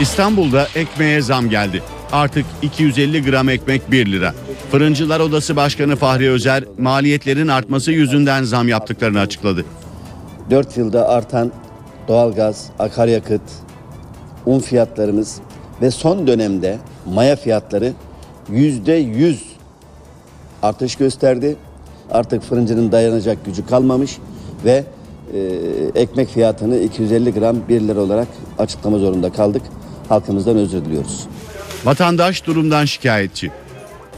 İstanbul'da ekmeğe zam geldi. Artık 250 gram ekmek 1 lira. Fırıncılar Odası Başkanı Fahri Özer, maliyetlerin artması yüzünden zam yaptıklarını açıkladı. 4 yılda artan doğalgaz, akaryakıt, un fiyatlarımız ve son dönemde maya fiyatları yüzde yüz artış gösterdi. Artık fırıncının dayanacak gücü kalmamış ve e, ekmek fiyatını 250 gram 1 lira olarak açıklama zorunda kaldık. Halkımızdan özür diliyoruz. Vatandaş durumdan şikayetçi.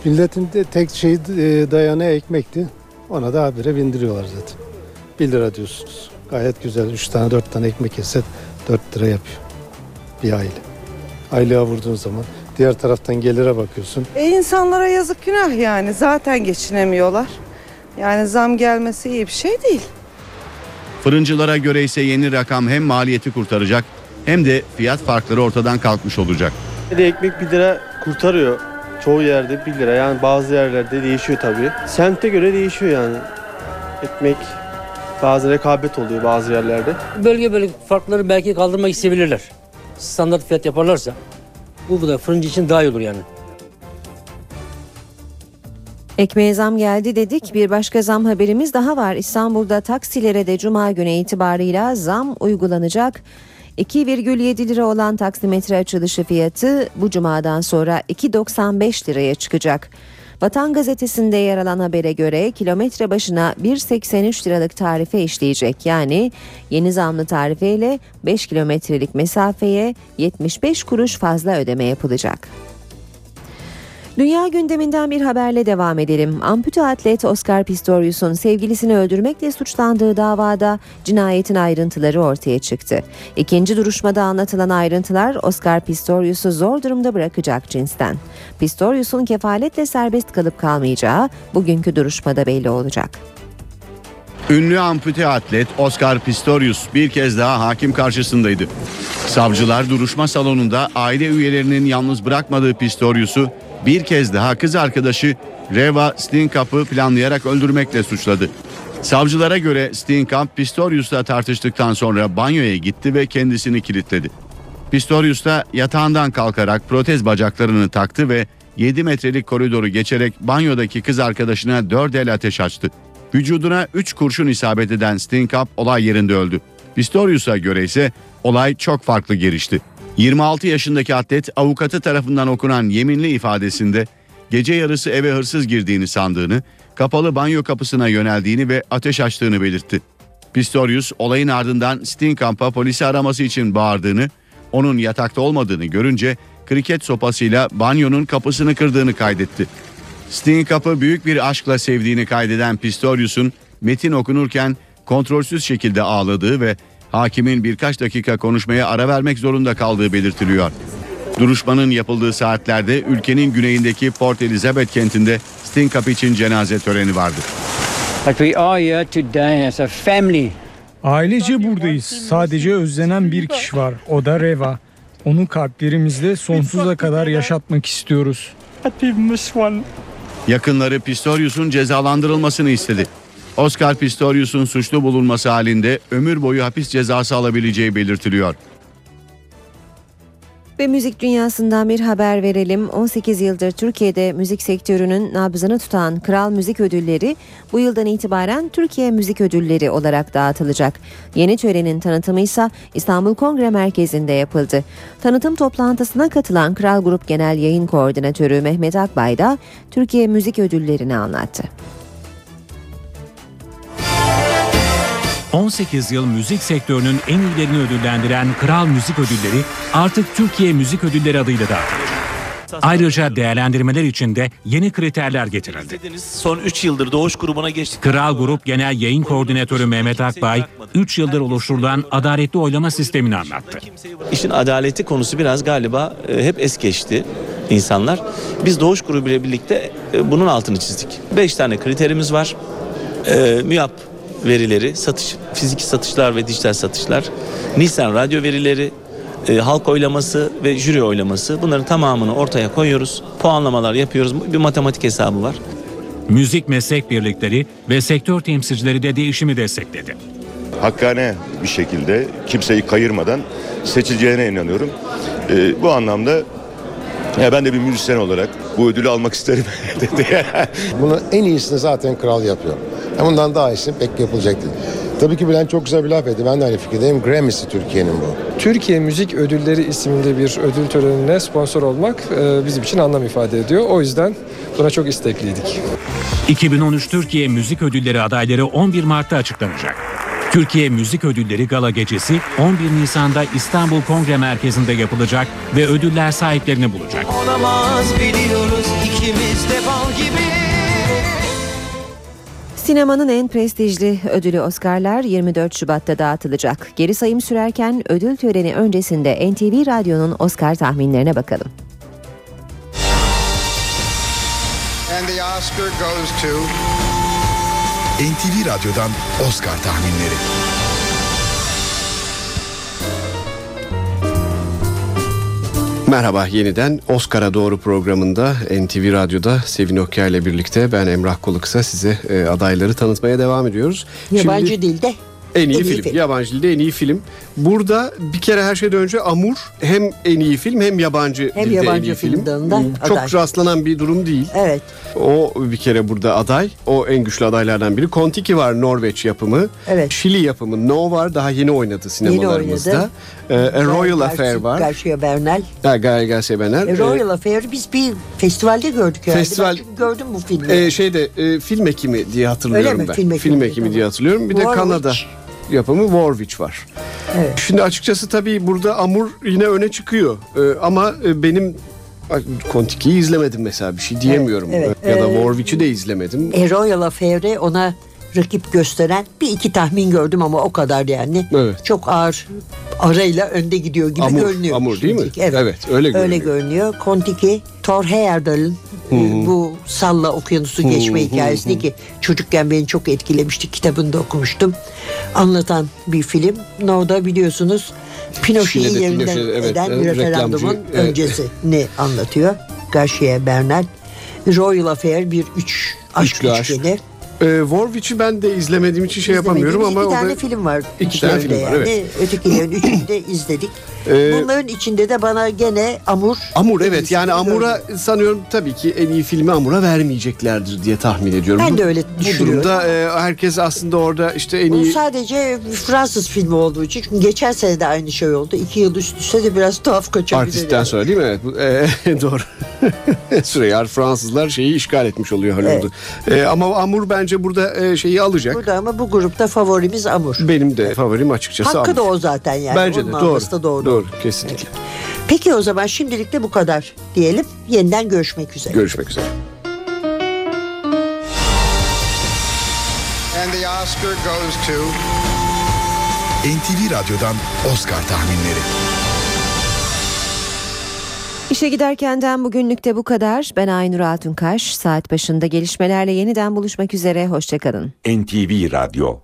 Milletin de tek şey e, dayanağı ekmekti. Ona da habire bindiriyorlar zaten. 1 lira diyorsunuz. Gayet güzel. 3 tane 4 tane ekmek yese 4 lira yapıyor. Bir aile. Aylığa vurduğun zaman diğer taraftan gelire bakıyorsun. E insanlara yazık günah yani zaten geçinemiyorlar. Yani zam gelmesi iyi bir şey değil. Fırıncılara göre ise yeni rakam hem maliyeti kurtaracak hem de fiyat farkları ortadan kalkmış olacak. Bir de ekmek 1 lira kurtarıyor. Çoğu yerde 1 lira yani bazı yerlerde değişiyor tabii. Semte göre değişiyor yani. Ekmek bazı rekabet oluyor bazı yerlerde. Bölge bölge farkları belki kaldırmak isteyebilirler. Standart fiyat yaparlarsa bu da fırıncı için daha iyi olur yani. Ekmeğe zam geldi dedik. Bir başka zam haberimiz daha var. İstanbul'da taksilere de cuma günü itibarıyla zam uygulanacak. 2,7 lira olan taksimetre açılışı fiyatı bu cumadan sonra 2,95 liraya çıkacak. Vatan gazetesinde yer alan habere göre kilometre başına 1,83 liralık tarife işleyecek. Yani yeni zamlı tarifeyle 5 kilometrelik mesafeye 75 kuruş fazla ödeme yapılacak. Dünya gündeminden bir haberle devam edelim. Ampute atlet Oscar Pistorius'un sevgilisini öldürmekle suçlandığı davada cinayetin ayrıntıları ortaya çıktı. İkinci duruşmada anlatılan ayrıntılar Oscar Pistorius'u zor durumda bırakacak cinsten. Pistorius'un kefaletle serbest kalıp kalmayacağı bugünkü duruşmada belli olacak. Ünlü ampute atlet Oscar Pistorius bir kez daha hakim karşısındaydı. Savcılar duruşma salonunda aile üyelerinin yalnız bırakmadığı Pistorius'u bir kez daha kız arkadaşı Reva Steenkamp'ı planlayarak öldürmekle suçladı. Savcılara göre Steenkamp Pistorius'la tartıştıktan sonra banyoya gitti ve kendisini kilitledi. Pistorius da yatağından kalkarak protez bacaklarını taktı ve 7 metrelik koridoru geçerek banyodaki kız arkadaşına 4 el ateş açtı. Vücuduna 3 kurşun isabet eden Steenkamp olay yerinde öldü. Pistorius'a göre ise olay çok farklı gelişti. 26 yaşındaki atlet avukatı tarafından okunan yeminli ifadesinde gece yarısı eve hırsız girdiğini sandığını, kapalı banyo kapısına yöneldiğini ve ateş açtığını belirtti. Pistorius olayın ardından Steenkamp'a polisi araması için bağırdığını, onun yatakta olmadığını görünce kriket sopasıyla banyonun kapısını kırdığını kaydetti. Steenkamp'ı büyük bir aşkla sevdiğini kaydeden Pistorius'un metin okunurken kontrolsüz şekilde ağladığı ve hakimin birkaç dakika konuşmaya ara vermek zorunda kaldığı belirtiliyor. Duruşmanın yapıldığı saatlerde ülkenin güneyindeki Port Elizabeth kentinde Steenkamp için cenaze töreni vardı. But we are here today as a family. Ailece buradayız. Sadece özlenen bir kişi var. O da Reva. Onu kalplerimizde sonsuza kadar yaşatmak istiyoruz. Yakınları Pistorius'un cezalandırılmasını istedi. Oscar Pistorius'un suçlu bulunması halinde ömür boyu hapis cezası alabileceği belirtiliyor. Ve müzik dünyasından bir haber verelim. 18 yıldır Türkiye'de müzik sektörünün nabzını tutan Kral Müzik Ödülleri bu yıldan itibaren Türkiye Müzik Ödülleri olarak dağıtılacak. Yeni törenin tanıtımı ise İstanbul Kongre Merkezi'nde yapıldı. Tanıtım toplantısına katılan Kral Grup Genel Yayın Koordinatörü Mehmet Akbay da Türkiye Müzik Ödülleri'ni anlattı. 18 yıl müzik sektörünün en iyilerini ödüllendiren Kral Müzik Ödülleri artık Türkiye Müzik Ödülleri adıyla dağıtılacak. Ayrıca değerlendirmeler için de yeni kriterler getirildi. Son 3 yıldır Doğuş grubuna geçtik. Kral Grup Genel Yayın Koordinatörü Mehmet Akbay, 3 yıldır oluşturulan adaletli oylama sistemini anlattı. İşin adaleti konusu biraz galiba e, hep es geçti insanlar. Biz Doğuş grubu ile birlikte e, bunun altını çizdik. 5 tane kriterimiz var. E, MÜYAP verileri, satış, fiziki satışlar ve dijital satışlar, Nisan radyo verileri, e, halk oylaması ve jüri oylaması bunların tamamını ortaya koyuyoruz. Puanlamalar yapıyoruz. Bir matematik hesabı var. Müzik meslek birlikleri ve sektör temsilcileri de değişimi destekledi. hakkane bir şekilde kimseyi kayırmadan seçileceğine inanıyorum. Ee, bu anlamda ya ben de bir müzisyen olarak bu ödülü almak isterim dedi. Bunu en iyisini zaten kral yapıyor. Ya Bundan daha iyisi pek yapılacak değil. Tabii ki Bülent çok güzel bir laf etti. Ben de aynı fikirdeyim. Grammy'si Türkiye'nin bu. Türkiye Müzik Ödülleri isminde bir ödül törenine sponsor olmak e, bizim için anlam ifade ediyor. O yüzden buna çok istekliydik. 2013 Türkiye Müzik Ödülleri adayları 11 Mart'ta açıklanacak. Türkiye Müzik Ödülleri Gala Gecesi 11 Nisan'da İstanbul Kongre Merkezi'nde yapılacak ve ödüller sahiplerini bulacak. Olamaz biliyoruz ikimiz de bal gibi. Sinemanın en prestijli ödülü Oscar'lar 24 Şubat'ta dağıtılacak. Geri sayım sürerken ödül töreni öncesinde NTV Radyo'nun Oscar tahminlerine bakalım. And the Oscar goes to NTV Radyo'dan Oscar tahminleri. Merhaba yeniden Oscar'a doğru programında NTV Radyo'da Sevin Okya ile birlikte ben Emrah Koluksa size e, adayları tanıtmaya devam ediyoruz. Yabancı Şimdi- dilde En iyi, film. Yabancı dilde en iyi film. Burada bir kere her şeyden önce Amur hem en iyi film hem yabancı Hem dilde yabancı en iyi film. film Çok aday. rastlanan bir durum değil. Evet. O bir kere burada aday. O en güçlü adaylardan biri. Kontiki var Norveç yapımı. Evet. Şili yapımı No var daha yeni oynadı sinemalarımızda. oynadı. Ee, A Royal Gar- Affair var. Garcia Bernal. Ha, Gael Garcia Bernal. E, Ee, Royal Affair'i biz bir festivalde gördük herhalde. Festival- Ben gördüm bu filmi. Ee, şeyde e, film ekimi diye hatırlıyorum Öyle mi? ben. Film ekimi, film ekimi diye hatırlıyorum. Bir de Warwick. Kanada yapımı Warwick var. Şimdi açıkçası tabii burada Amur yine öne çıkıyor. Ee, ama e, benim Kontiki'yi izlemedim mesela bir şey diyemiyorum. Evet, ya da Ee, Warwick'i de izlemedim. E, Royal Affair'i ona rakip gösteren bir iki tahmin gördüm ama o kadar yani. Evet. Çok ağır arayla önde gidiyor gibi Amur, görünüyor. Amur değil mi? Evet. Evet, öyle görünüyor. Öyle görünüyor. Kontiki, Thor Heyerdahl'ın e, bu salla okyanusu geçme hı hikayesini ki çocukken beni çok etkilemişti. Kitabını da okumuştum. Anlatan bir film. No da biliyorsunuz Pinochet'i yerinden Pinochet, evet, eden evet, referandumun evet. öncesini anlatıyor. Garcia Bernal. Royal Affair bir üç aşk Üçlü aşk. Üçgeni. Ee, Warwick'i ben de izlemediğim için şey yapamıyorum ama İki tane film var. İki tane film var, evet. Ötekilerin üçünü de izledik. Ee, Bunların içinde de bana gene Amur. Amur evet yani Amur'a sanıyorum tabii ki en iyi filmi Amur'a vermeyeceklerdir diye tahmin ediyorum. Ben Bu- de öyle Bu düşünüyorum. durumda e, herkes aslında orada işte en Bu iyi sadece Fransız filmi olduğu için. Çünkü geçen sene de aynı şey oldu. İki yıl üst üste de biraz tuhaf kaçabilir. artistten yani. sonra değil mi? Evet, bu- e, doğru. Süreyya Fransızlar şeyi işgal etmiş oluyor Hollywood'u. E, ama Amur bence burada e, şeyi alacak. Burada ama bu grupta favorimiz Amur. Benim de favorim açıkçası Hakkı Amur. da o zaten yani. Bence Onun de doğru. doğru. Doğru kesinlikle. Peki o zaman şimdilik de bu kadar diyelim. Yeniden görüşmek üzere. Görüşmek üzere. and the Oscar goes to NTV Radyo'dan Oscar tahminleri. İşe giderkenden bugünlük de bu kadar. Ben Aynur Altunkaş. Saat başında gelişmelerle yeniden buluşmak üzere. Hoşçakalın. NTV Radyo